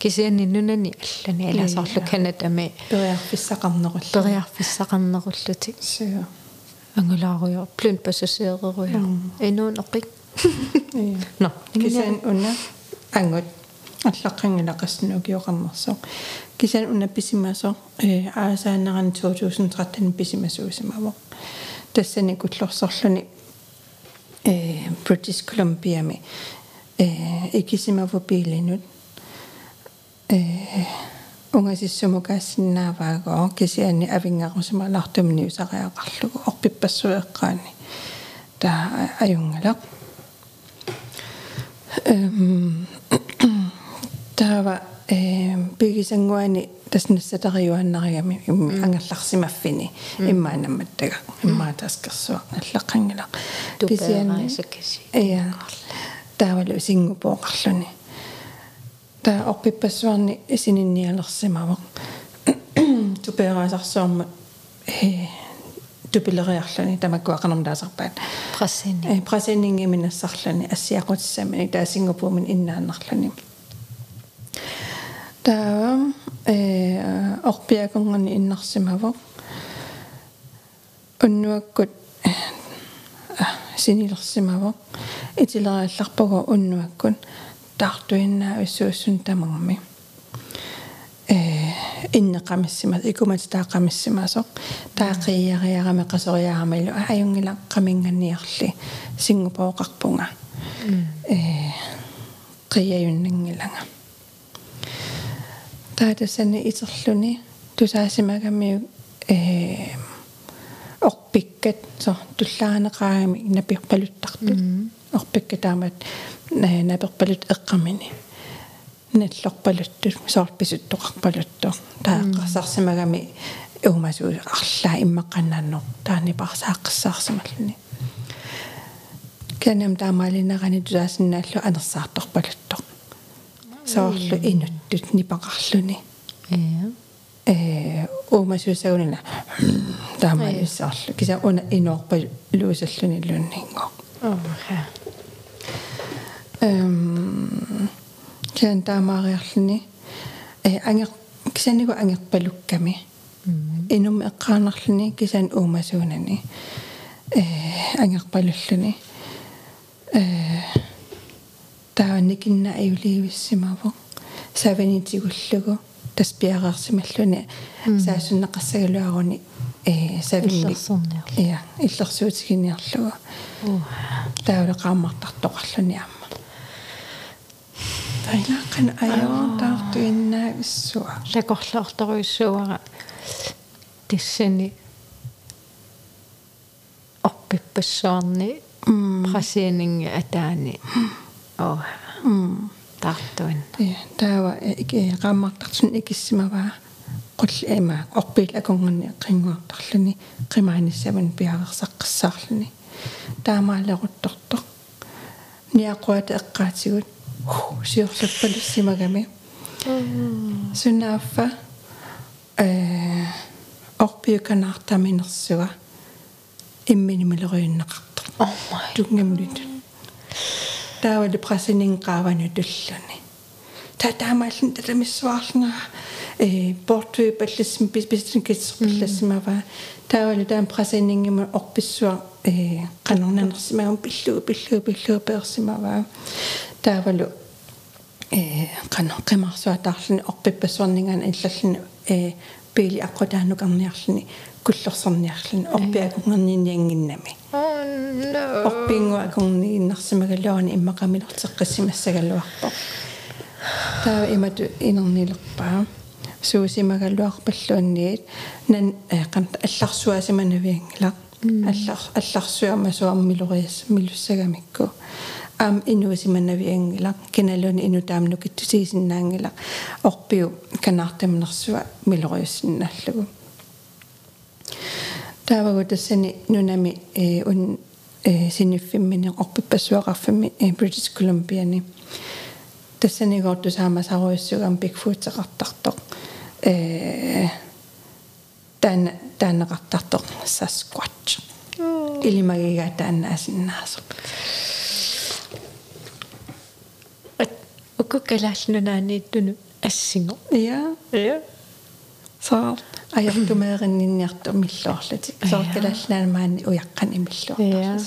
Speaker 2: кисианни нунани аллани аласарлу канатами
Speaker 3: периарфиссақарнерулла
Speaker 2: периарфиссақарнеруллутик
Speaker 3: суя
Speaker 2: ангулааруйо плун пассасееруйо инуун эққик но [laughs]
Speaker 3: кисиан уна ангут аллаққангила қаснуукиоқарнерсо кисиан уна писимасо. Э аасаанеран 2013 писимасуусимаво тассани куллорсорлуни э British Columbia ми э икисимаву пилинут э унгасиссумукаассиннааваагоо кисиани авингаарусималартумни усариақарлугу орпиппассуеққаани таа аюнгалақ эм [coughs] таава э пигисангуани таснассатариуаннаригами ангерларсимаффини. Иммаанамматтага иммаатаскерсуа аллаққангила
Speaker 2: кисиани саккаси
Speaker 3: я таавалу сингупооқарлуни таа орпиппассуарни сининниалерсимава тупераасарсуарма э тупилериарлуни тамаккуақарнам таасарпаат
Speaker 2: прассини
Speaker 3: э прасеннинги минассарлуни ассиақутиссамани таа сингапуумин иннааннарлуни таа э орпиаконгани иннарсимава уннуаккут синилерсимава итилериалларпугу уннуаккут таартуиннаа уссуусsun тамагми э иннеқамиссимас икумат таақамиссимасо таақияриарами қасориарамалу аюнгила қаминганниарли сингапооқарпунга э қияюннангилага таатассани итерлүни тусаасимагами э орпиккат со туллаанеқаагами напиарпалуттартут орпиккатаамат наперпалут эққамини наллорпалуттут соорписуттоқарпалутту тааққарсарсимагами уумасу арлаа иммаққаннааннор таани парсааққиссаарсималлуни канам таамаалинерани тусаасиннааллу анерсаарторпалуттоқ соорлу инуттут нипақарлуни.
Speaker 2: Э.
Speaker 3: Э уумасуусагунина таамаалиссаарлу киса уна инуорпа луусаллуни лууннингоо
Speaker 2: оха
Speaker 3: эм кэн таамаариарлуни э ангер кисаниго ангерпалукками инум эққаанерлуни кисан уумасуунани э ангерпалуллуни э таавникинна аюливиссимаво саванитигуллугу таспиараарсималлуни саасуннеқассагалуаруни э савинник
Speaker 2: иллерсорниар
Speaker 3: я иллерсуутигиниарлугу таулеқааммартартоқарлуни аама тайлааққан аёортаартуиннаависсуа
Speaker 2: лакорлоорторуйссуара тиссани орпиппассуарни прасианинги атаани оо. Тартуин
Speaker 3: я таава ике qaammartartun ikissimavaa qulliima orpiil akunganni qinguartarluni qimaanissavan piarersaqqisaarluni таамаалерутторто ниақуата эққаатигут сиорлаппалуссимагами сунааффа э орпиуканаартаминерсуга имминимилеруйуннеқарто тунгамлут таавали прасинин qaavanu tulluni та таамааллин татамиссуарлунга э портуи паллассим бисбисин китсерпаллассимава таавали таам прасинингима орписсуа э канорнанерсимагам пиллугу пиллугу пиллугу персимава таавалу э кано qimарсуа таарлуни орпиппассуарнингаана иллаллуни э. пили аққутаанукарниарлуни куллерсарниарлуни орпиакунгерниниангиннами орпингуа акунгнииннарсимагалуани иммақамилортеққиссимассагалуарпо таа имату инернилерпаа суусимагалуарпаллуанниит нан эққант алларсуасиманавиангила. Аллар алларсуама суармилориас милуссагамикку аам инуусиманавиангила киналуни ину таамну киттусиисиннаангила орпиу канаартамнерсуа милориуссиннааллугу таавагу тассани нунами э ун э синиффиммини орпиппассуақарфими э British Columbia-ни тассанигоорту саамасаруиссугам бигфуутеқартартоқ э тан таанеқартартоқ Sasquatch илимагига тааннаасиннаасо
Speaker 2: укуккалааллунаани ассиго
Speaker 3: я
Speaker 2: я
Speaker 3: så ajattumeerinninniartu millorlati soortalaallaamaani uyaqqan imilluartarlas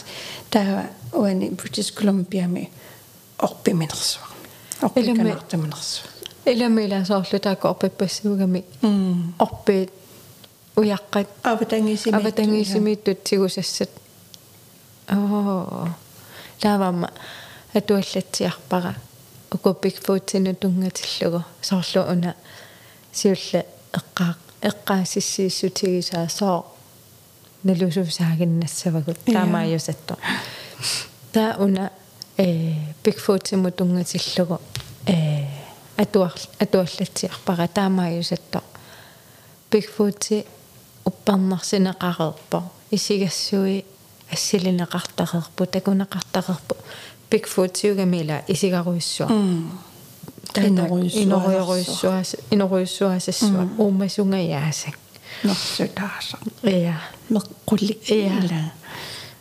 Speaker 3: taa uani British Columbia-mi orpiminersua orpikanartaminersua
Speaker 2: иламила соорлу таako орпиппассуугами орпиит уяққат
Speaker 3: аватангисими
Speaker 2: аватангисимииттут сигусассат оо. Лавама атуаллатсиарпара уку бигфуутсину тунгатиллугу соорлу уна сиулла эққаа эққаасиссииссутигисаа соо налусусаагиннассавагут таамааюсатто таа уна э бигфуутсиму тунгатиллугу э атуар атуаллатсиарпара таамааюсатто бигфуутси уппарнарсинеқареерпо исигассуи ассилинеқартақерпу такунеқартақерпу бигфуутсиугамила исигаруиссуа иноруйуссуас иноруйуссуасассуа ууммасунгаяасак
Speaker 3: норсутааса
Speaker 2: иа
Speaker 3: меққулли
Speaker 2: иа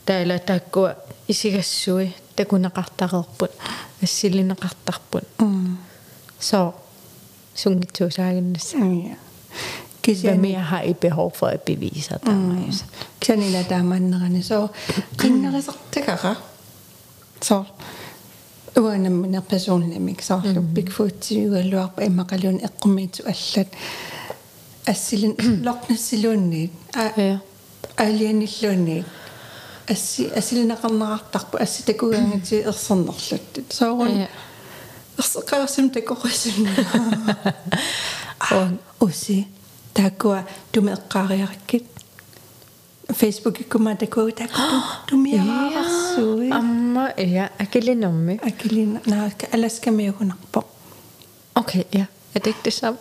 Speaker 2: таала тааккуа исигассуи такунеқартақерпут ассилинеқартарпут så сунгитсуусаагиннасса
Speaker 3: ja
Speaker 2: Hvad
Speaker 3: кисями
Speaker 2: mere har I behov for at bevise dig, [clears throat] صار.
Speaker 3: وأنا من ابازون لميك صار بيك فوتي ولو إما قالون إقميت وألت. أسلن لقنا سلوني
Speaker 2: ألين
Speaker 3: اللوني أسي أسلنا قلنا عطاق أسي تكو
Speaker 2: يعني [clears throat]
Speaker 3: أصنع لت
Speaker 2: صارون
Speaker 3: أصقاسم إيه. تكو قسم [laughs] أوسي. تاكوا تم إقاري ركت такуа такуа тумиараарсуи
Speaker 2: Amma, ja, akilinommi.
Speaker 3: акилина наака аласкамиугунарпо
Speaker 2: Okay, ja. Er det ikke det samme?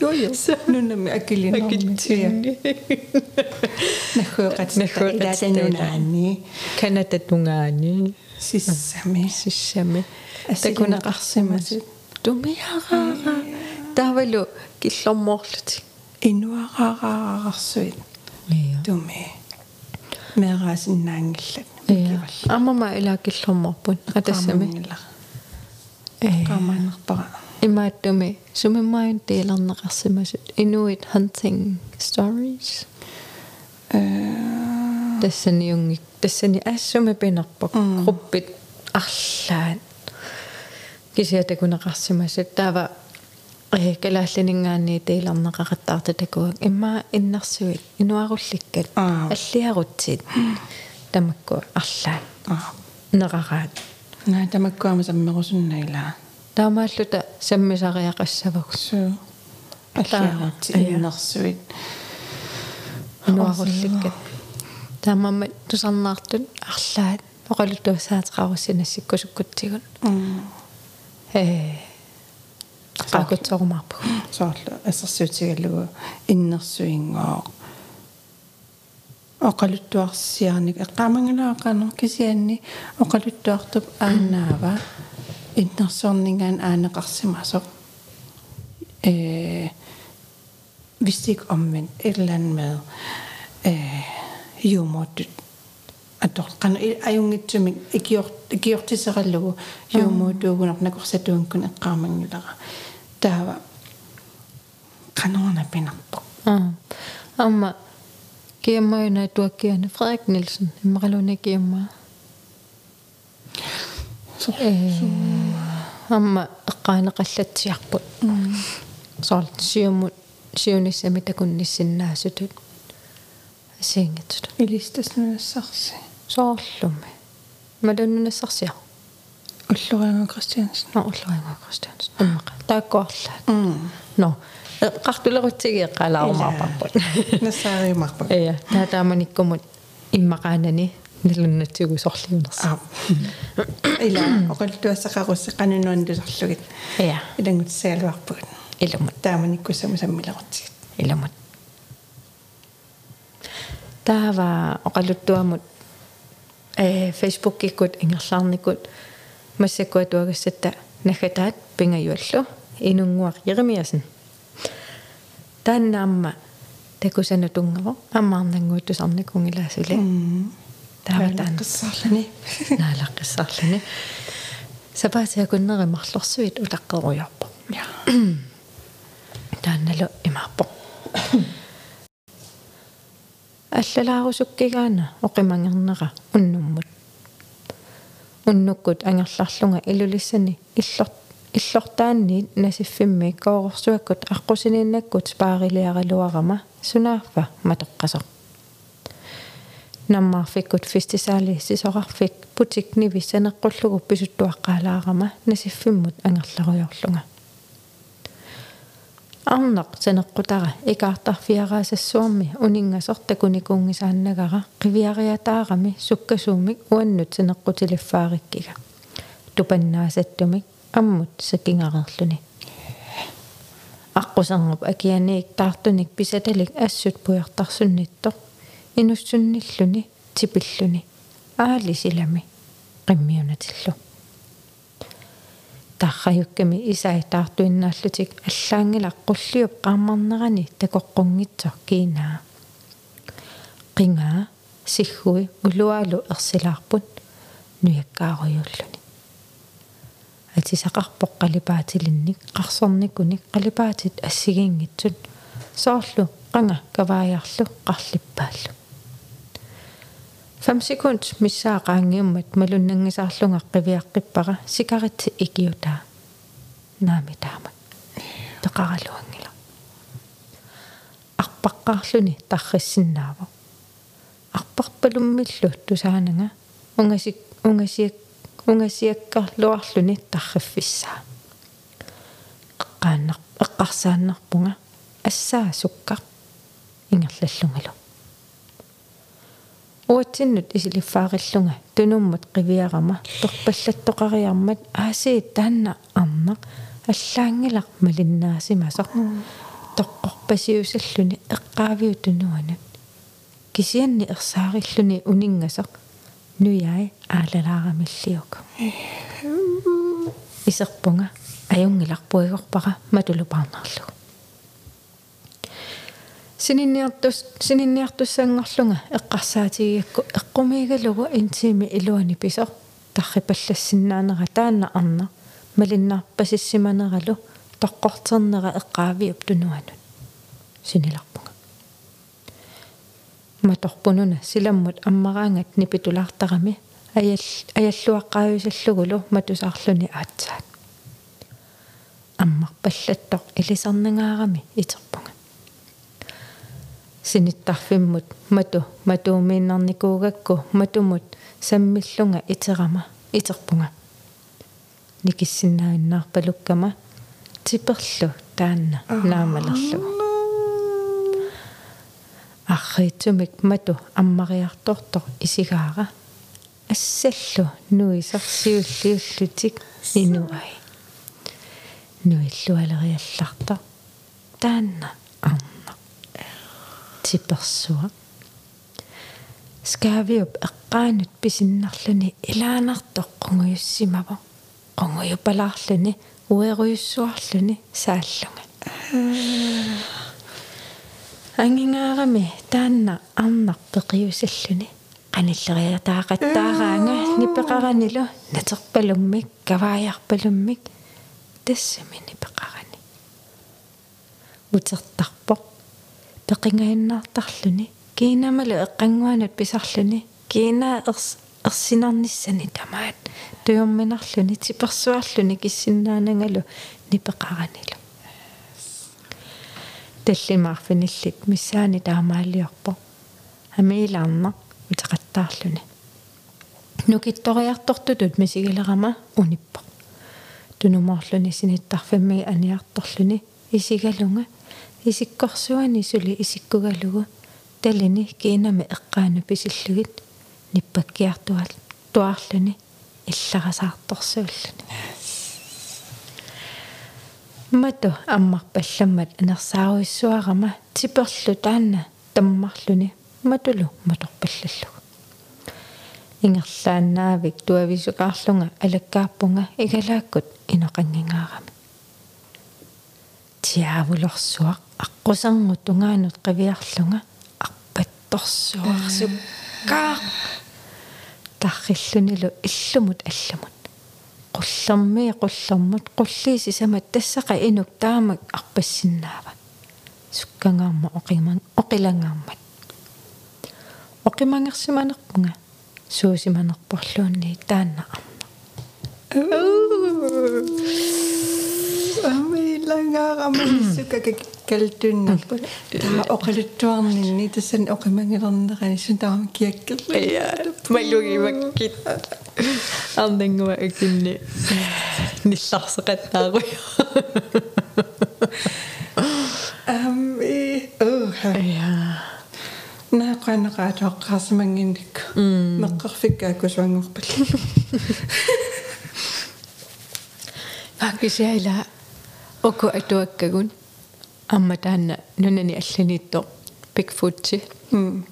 Speaker 3: Jo jo. Nunami akilinomi. Nahhuuqat ilaatanunani.
Speaker 2: Kanada tungaani.
Speaker 3: Sissami.
Speaker 2: Sissami.
Speaker 3: Assilinaqarsimasut.
Speaker 2: Tumiaraara. Tavalu killormoorluti.
Speaker 3: Inuaqaaqaararsuit.
Speaker 2: Ja.
Speaker 3: Tumi. Meeraasinnaangillat.
Speaker 2: Ja. Amma ma ila killormorpun. Atassami. Eh.
Speaker 3: Qaamaanarpara.
Speaker 2: Imaattumi sumimmaayun tiilarneqarsimasut. Inuit hunting stories. Тассани унгик тассани аассума пинерпак. Группит арлаан. Кисиатакунеқарсимасут таава э калааллинингаани тииларнеқақаттаарта такуак имма иннарсуит инуарулликкат
Speaker 3: Аа.
Speaker 2: аллиарутсит тамакку арлаан
Speaker 3: Аа.
Speaker 2: неқараат
Speaker 3: Наа тамаккуама саммерусуннаила.
Speaker 2: таамааллута саммисариақассавагу
Speaker 3: Су. Аллаарути
Speaker 2: Аа.
Speaker 3: иннерсуит.
Speaker 2: инуарулликкат таамамма тусарнаартут арлаат оқалутуасаатеқаруссинассиккусуккутсигут
Speaker 3: Мм.
Speaker 2: э qaqutsorumarpu
Speaker 3: соорлу ассерсуутигаллугу иннерсуингоо оқалуттуарсиарник эққамангалаақано кисианни оқалуттуартуп аанаава иннерсуорнингаан аанеқарсимасоқ э visste omvendt et eller andet med øh, humor. At du kan ajungitsumik ikiortisarallugu humor tuugunaq nakorsatuunkun eqqaamangilera. Taava qanorna pinarpoq.
Speaker 2: ah amma kiammauna tuakkiana Frederik Nielsen immaraluni kiamma э amma eqqaaneqallatsiarput soort siumut siunissami takunnissinnaasutut asiingatut
Speaker 3: Ilistasnunassarsi.
Speaker 2: soorlumi malunnunassarsia
Speaker 3: Christiansen.
Speaker 2: no ulleringa Christians immaqa taakkuarlaat
Speaker 3: Mm.
Speaker 2: no qartulerutsigi eqqalaarumaarparput
Speaker 3: Nasaariumarpoq.
Speaker 2: Ja, tää taamanikkumut immaqaanani налуннатсигу сорлиунерса
Speaker 3: аа ила оқалтуассақаруссе қанунуан тусарлугит
Speaker 2: я
Speaker 3: илангутсаалуарпугут
Speaker 2: иламут.
Speaker 3: Тааманиккусаму саммилеқартигит
Speaker 2: иламут. Таава оқалуттуамут э фейсбук иккут ингерлаарникут массаккуа туагассатта нагатаат пингаюаллу инунгуар еремиасен тааннаамма такусана тунгава аммаарнангуутусарникунгилаасуле таава таан
Speaker 3: қиссаарлани
Speaker 2: наалаққиссаарлани сапаасиакуннери марлорсуит улаққеруйарпо
Speaker 3: я
Speaker 2: таанналу имаарпо аллалаарусуккигаана оқимангернера уннуммут уннуккут ангерларлунга илулиссани иллор иллортаанни насиффимми коорсуаккут аққусинииннаккут спаарилиаралуарама сунааффа матоққасо наммаарфиккут фестисаали сисоқарфик путикниви санеққуллугу писуттуаққаалаарама насиффиммут ангерларуйорлунга арнақ санеққутара икаартарфиараасассуарми унингасортакуникуунгисааннагара қивиариатаарами суккасуумик уаннут санеққутилиффаариккига тупаннаасаттумик аммут сакингарерлүни аққусарнуп акианиик таартуник писаталик ассут пуяртарсунниттор инуссунниллүни типиллүни аали силами қиммиунатиллу тарраюкками исай таартуиннааллутик аллаангила қуллиуп qaammarnerani такоққунгитсор кинаа qingaa сиггуи улуалу ерсилаарпут нуяккааруйуллуни атисақарпоқ қалипаатилинник қарсорникуник қалипаатит ассигингитсут соорлу qanga кавааярлу qарлиппааллу 5 sekund миссаақаангиуммат малуннангисаарлунга қивиаққиппара сикарит икиута. Наами таама теқаралуангила арпаққарлуни тарриссиннаава арпарпалуммиллу тусаанага унгасик унгасиак унгасиаккарлуарлуни тарриффиссаа эққааннар эққарсааннарпунга ассаа сукка ингерллаллунгалу уатсиннут исилиффаариллунга тунуммут қивиарама торпаллаттоқариармат аасиит таанна арнақ аллаангилар малиннаасимасо тоққорпасиусаллуни эққаавиу тунуанут. Кисианни ерсаариллуни унингасо нуяи аалалаарамиллиук. Исерпунга аюнгиларпуигорпара матулупаарнарлугу сининниартус сининниартуссаангорлунга эққарсаатигиакку эққумиигалугу интими илуани писо таррипаллассиннаанера таанна арна малиннаарпасиссиманералу тоққортернера эққаавиуп тунуанут синиларпунга маторпунуна силаммут аммараангат нипитулаартарами аял аяллуаққаависаллугулу матусаарлуни аатсаат аммарпаллаттоқ илисарнагаарами итерпунга синиттарфиммут мату матуумииннарникуугакку матумут саммиллунга итерама итерпунга никиссиннааннаарпалуккама типерлу таанна наамалерлу. Арриитсумик мату аммариартортор исигаара. Ассаллу нуисарсиуллиуллутик инуай. Нуиллуалериалларта таанна типерсуа скавиуп эққаанут писиннарлүни илаанартоқ қунгуйуссимава қунгуйупалаарлүни уеруйуссуарлүни сааллунга. Ангингаарами таанна арнар пеқиусаллүни qanilleриатаақаттаараанга нипеқаранилу натерпалуммик кавааяарпалуммик тассамини пеқарани утертарпоқ пеқингаиннаартарлүни киинамалу эққангуанут писарлүни киинаа ерс ерсинарниссани тамаат. Туйорминарлүни типерсуарлүни киссиннаанагалу нипеқаранилу таллимаарфиниллит миссаани таамаалиорпо. Амиилаарна утеқаттаарлүни нукитториартортутут мисигилерама униппо. Тунумоорлүни синиттарфимми аниарторлүни исигалунга исиккорсуани сули исиккугалугу. Талини киинами эққаану писиллугит. Ниппаккиартуал. Туарлүни илларасаарторсууллуни мату аммарпалламмат анерсааруиссуарама типерлу таанна таммарлүни матулу маторпаллаллугу ингерлааннаавик туависукаарлунга алаккаарпунга игалааккут иноқангингаарами. Тиаавулорсуақ аққусарну тунгаанут қивиарлунга арпатторсуарсуккаа тарриллунилу иллумут алламут qullermi qullermut qulliisisamat тассаqa инук таамак арпассиннаава суккангаарма оқиман оқилангааммат оқимангерсиманерпунга суусиманерпорлуунни таанна
Speaker 3: амилангаарамассука калтуннарпут таа оқалуттуарнинни тассан оқимангилернерани сун таама киаккерла
Speaker 2: я малуги маккит арнингуа акинни нилларсеқаттааруй
Speaker 3: ам э оха
Speaker 2: я
Speaker 3: наақанеқаатоққарсимангинник меққарфиккааккусуангорпалла
Speaker 2: факкисяила око атуаккагун амма таанна нунани алланиитто бигфутси
Speaker 3: м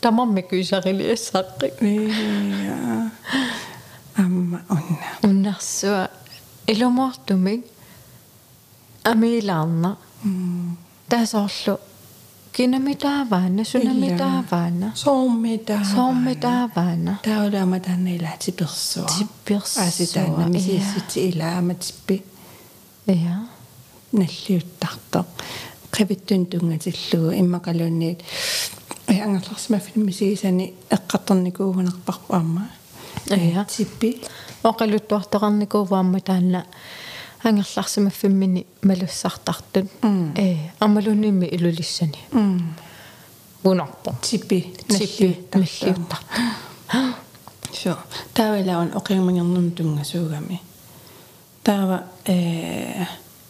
Speaker 2: тамамми кюсарили ассааққи
Speaker 3: я амма онна
Speaker 2: уннарсуа илумоортумик амилаарна таасоорлу кинамитааваана сунамитааваана
Speaker 3: сооммита
Speaker 2: соормитааваана
Speaker 3: таулаама таанна илаати персуа
Speaker 2: типперсуа
Speaker 3: аситаана мисиссити илаама типпи
Speaker 2: я
Speaker 3: наллиуттарто qivittuun tungatilluu imмакалуунниит ангерларсима филмисигисани эққарторникуугунарпарпу аама
Speaker 2: Ия.
Speaker 3: типпи
Speaker 2: оқалуттуартоқарникууvaamma таанна. Ангерларсимаффиммини малуссартартут
Speaker 3: М.
Speaker 2: э амалуннимми илулиссани.
Speaker 3: М
Speaker 2: унарпо
Speaker 3: типпи
Speaker 2: типпи маллиуттар
Speaker 3: so таавалаун оқиумангернум тунгасуугами таава э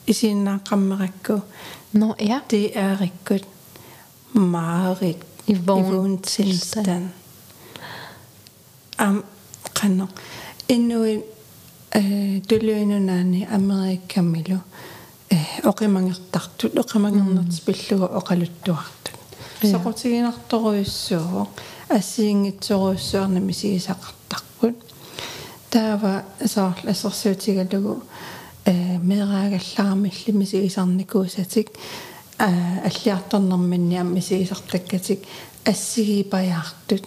Speaker 3: исиннааққаммеракку
Speaker 2: но я
Speaker 3: det er riktigt meget
Speaker 2: i
Speaker 3: i
Speaker 2: vågen
Speaker 3: vågen tilstand. Am kanno. Endnu en øh, døløynunani Amerikamilo. Øh, oqimangertartut oqimangernet spilluga oqaluttuartut. Soqutiginartoruissuuq ассиингитсоруйссуарнами сигисақартарпут таава саарла ассерсуутигалугу э мераагаллаарамиллими сигисарникуусатик а аллиарторнэрминни амми сигисартаккатик ассигипаяартут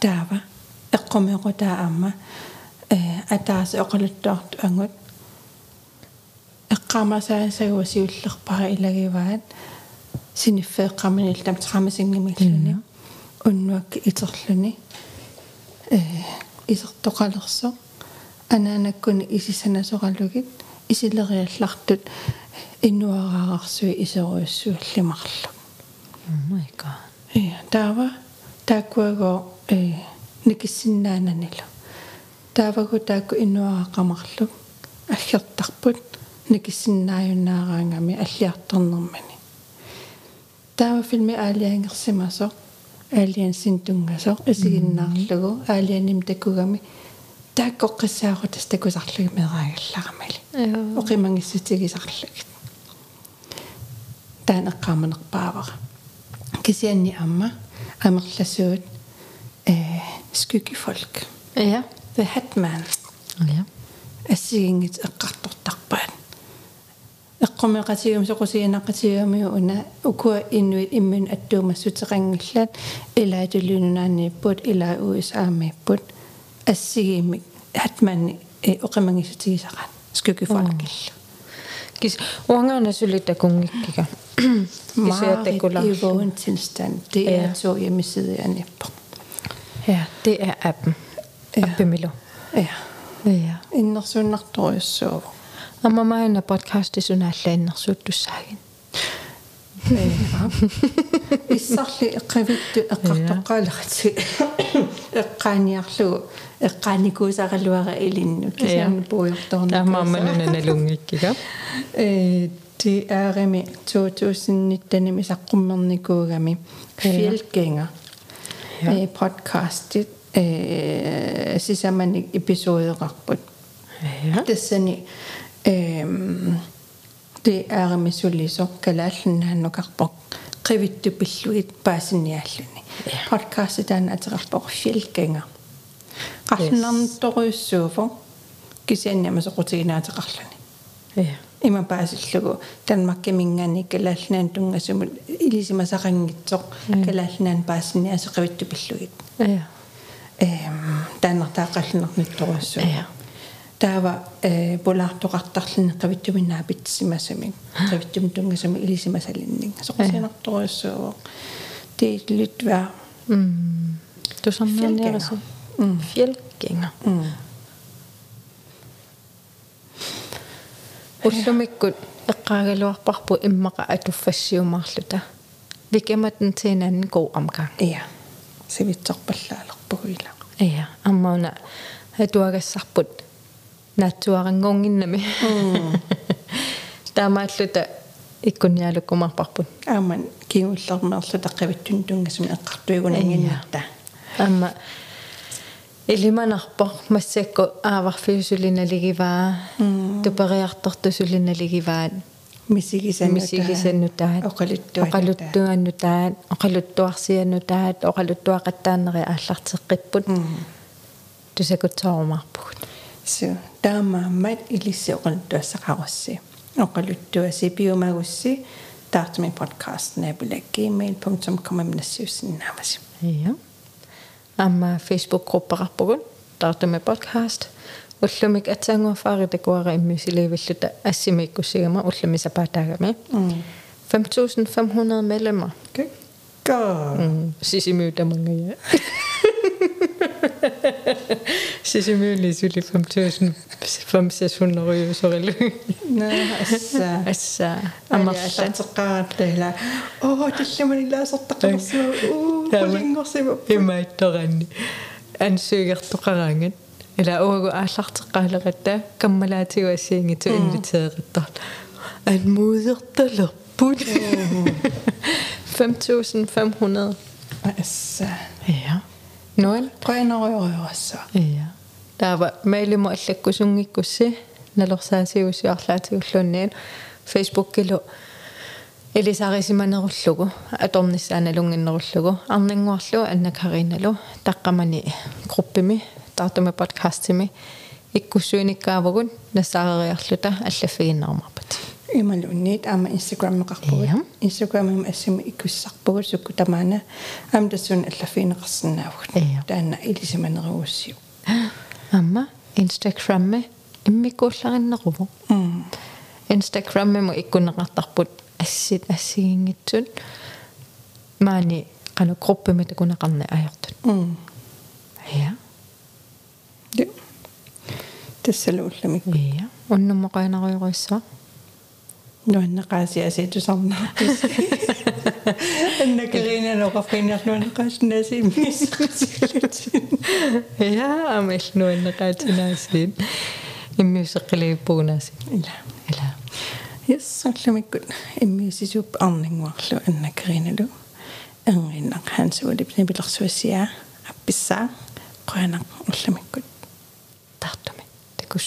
Speaker 3: таава. Эққумеқу таама. Э атаас оқалуттуарту ангут. Эққамасаасагуа сиуллерпара илагиваат. Синиффеэққамани там трамасингимиллуни уннуакки итерлүни э исертоқалерсо анаанаккуни исисанасоралугит исилериаллартут иннуараарсуи исеруйуссуаллимарлу
Speaker 2: oh my god
Speaker 3: э таава тааккуаго э никиссиннаананилу. Таавагу таакку иннуарааққамарлу аггертарпут никиссиннааюнаараангами аллиарторнэрмани таава филми аалиангерсимасо аалиан синтунгасо исигиннаарлугу аалианим такугами тааккоққиссаагутас такусарлуги мераагалларамали оқимангиссутигисарлугит таан эққааманерпаавара кисианни амма амерласуут э скуки folk
Speaker 2: ja
Speaker 3: the hatman
Speaker 2: ja
Speaker 3: ассигингит эққартортарпаат эққумеқатигум соқусиинақатигами уна укуа иннуит иммин аттуумассутеқангиллат илаатулунунааннииппут илаа уисаамииппут ассигимик hatman э оқимангисутигисақат скуки folk
Speaker 2: kis uangana sulita kungikkiga
Speaker 3: Marit i
Speaker 2: kisiatekula
Speaker 3: vågen tilstand. Det er
Speaker 2: Ja.
Speaker 3: to hjemmesider på.
Speaker 2: ja det er appen
Speaker 3: Ja.
Speaker 2: appimilo
Speaker 3: Ja.
Speaker 2: ja
Speaker 3: Innersunnartoruissuuvu.
Speaker 2: amma maina podcast sunaallainnersuuttussaagin
Speaker 3: Issarli eqqavittu eqqartoqqaalaqati eqqaaniarlugu eqqaanikuusaqaluara ilinnu kisiarni puujortorna
Speaker 2: taamaamanunanalungikkiga
Speaker 3: э det er remi 2019 saqqummernikugami fjellgænger э подкастит э сисаманик эпизодеқарпут
Speaker 2: ja
Speaker 3: тассани эм ти аарамисулисо калааллиннааннукарпоқ qivittu pilluit paasiniaalluni podcast таана атерарпоқ филкенга qallunarnuttoruissuufo кисианниама соқутигинаатеқарлани
Speaker 2: ja
Speaker 3: има паасиллугу танмакки мингаани калааллинаан тунгасумут илисимасақангитсоқ калааллинаан паассиниасе qivittu pilluit
Speaker 2: ja
Speaker 3: эм тааннартаақаллинернутторуссуу
Speaker 2: Ja.
Speaker 3: таава э полаартоқартарлинне qavittuminnaa питсимасами qavittum тунгасами илисимасалиннин соқусианарторуссуу тииллитва
Speaker 2: mm. Du som nere så
Speaker 3: Mm.
Speaker 2: fjällgänger
Speaker 3: м
Speaker 2: ullumikku eqqaaгаluarparpu immaqa atuffassiumaarluta vikematten teenan god omgang
Speaker 3: ja сивитсорпаллаалерпугуила
Speaker 2: ja ammauna hatuagassarput naatsuaranngorginnami taamaalluta ikkunnialukkumarparput
Speaker 3: ааман кигуллермерлу таққивиттун тунгасами эққартуигунангиннарта
Speaker 2: amma илиманарпор массакку ааварфиусулиналигиваа тупериарторtusулиналигиваат
Speaker 3: мисигисаннута
Speaker 2: мисигисаннутаат
Speaker 3: оқалуттуа
Speaker 2: оқалуттуаннутаат оқалуттуарсианнутаат оқалуттуақаттаанери ааллартеққиппут тусакутсоормарпугут
Speaker 3: су таамааммат илисси оқалуттуассақарусси оқалуттуаси пиумагусси таартми подкаст набулакгmail.com нассиуссиннаамаси
Speaker 2: ja amma facebook gruppeqarpugut taartumi podcast уллумик атсаангуафаари такуара иммисиливиллута ассимиккуссигама уллуми сапаатаагами 5500 medlemmer
Speaker 3: ка
Speaker 2: Mm, sisimyutamangaya. Sisimyulisuli 5000 5600 ryusorille.
Speaker 3: на асса
Speaker 2: Assa
Speaker 3: амарсан
Speaker 2: amarsan.
Speaker 3: теққаратла оо тиллиманилаасертаққарсуу уу пулингорсима
Speaker 2: Имаитторанни. Ansøgertoqarangat. Eller uagu aallarteqqaaleqatta kammalaatigуассиингиту инвитеериттар. Anmodertalerput. 5500.
Speaker 3: асса
Speaker 2: Ja. Noel.
Speaker 3: qoinorioriorassa
Speaker 2: Ja. Taava mailimu allakkusungikkussi nalorsaasiusiarlaatигуллуунниан Facebook-килу элисарисиманеруллугу аторнissaаналунгиннеруллугу арнингуарлу аннакариналу таққамани группими таартуми подкастими иккуссуиниккаавгун нассаарериарлута аллаффигиннермарпат
Speaker 3: ималунниит аама инстаграммеқарпугут
Speaker 2: Ja.
Speaker 3: инстаграммим ассими икуссарпугут сукку тамаана аама тассуун аллаффиинеқарсинаавгут
Speaker 2: Ja.
Speaker 3: таанна илисиманериуссиу
Speaker 2: амма инстаграмме иммикууллариннеруву
Speaker 3: м
Speaker 2: инстаграммимо иккунеқартарпут ассит ассигингитсут маани қану группими такунеқарни аёртут
Speaker 3: м
Speaker 2: я
Speaker 3: де тассалуулламик
Speaker 2: я уннуммоқаинариориссаа
Speaker 3: нуаннеқаасиаситусарна аннакеринанеқарфинерлуанеқааснаси миссақсилут
Speaker 2: я амиллнуаннеқаатинаасиит иммиусеққилигиппугунааси
Speaker 3: ила
Speaker 2: ила
Speaker 3: яссарлумиккут иммиусисууп арнингуарлу аннакериналу ангиннақ хансуулип нибилэрсуассиа апписсаа qoyanaq улламиккут
Speaker 2: тартуми такус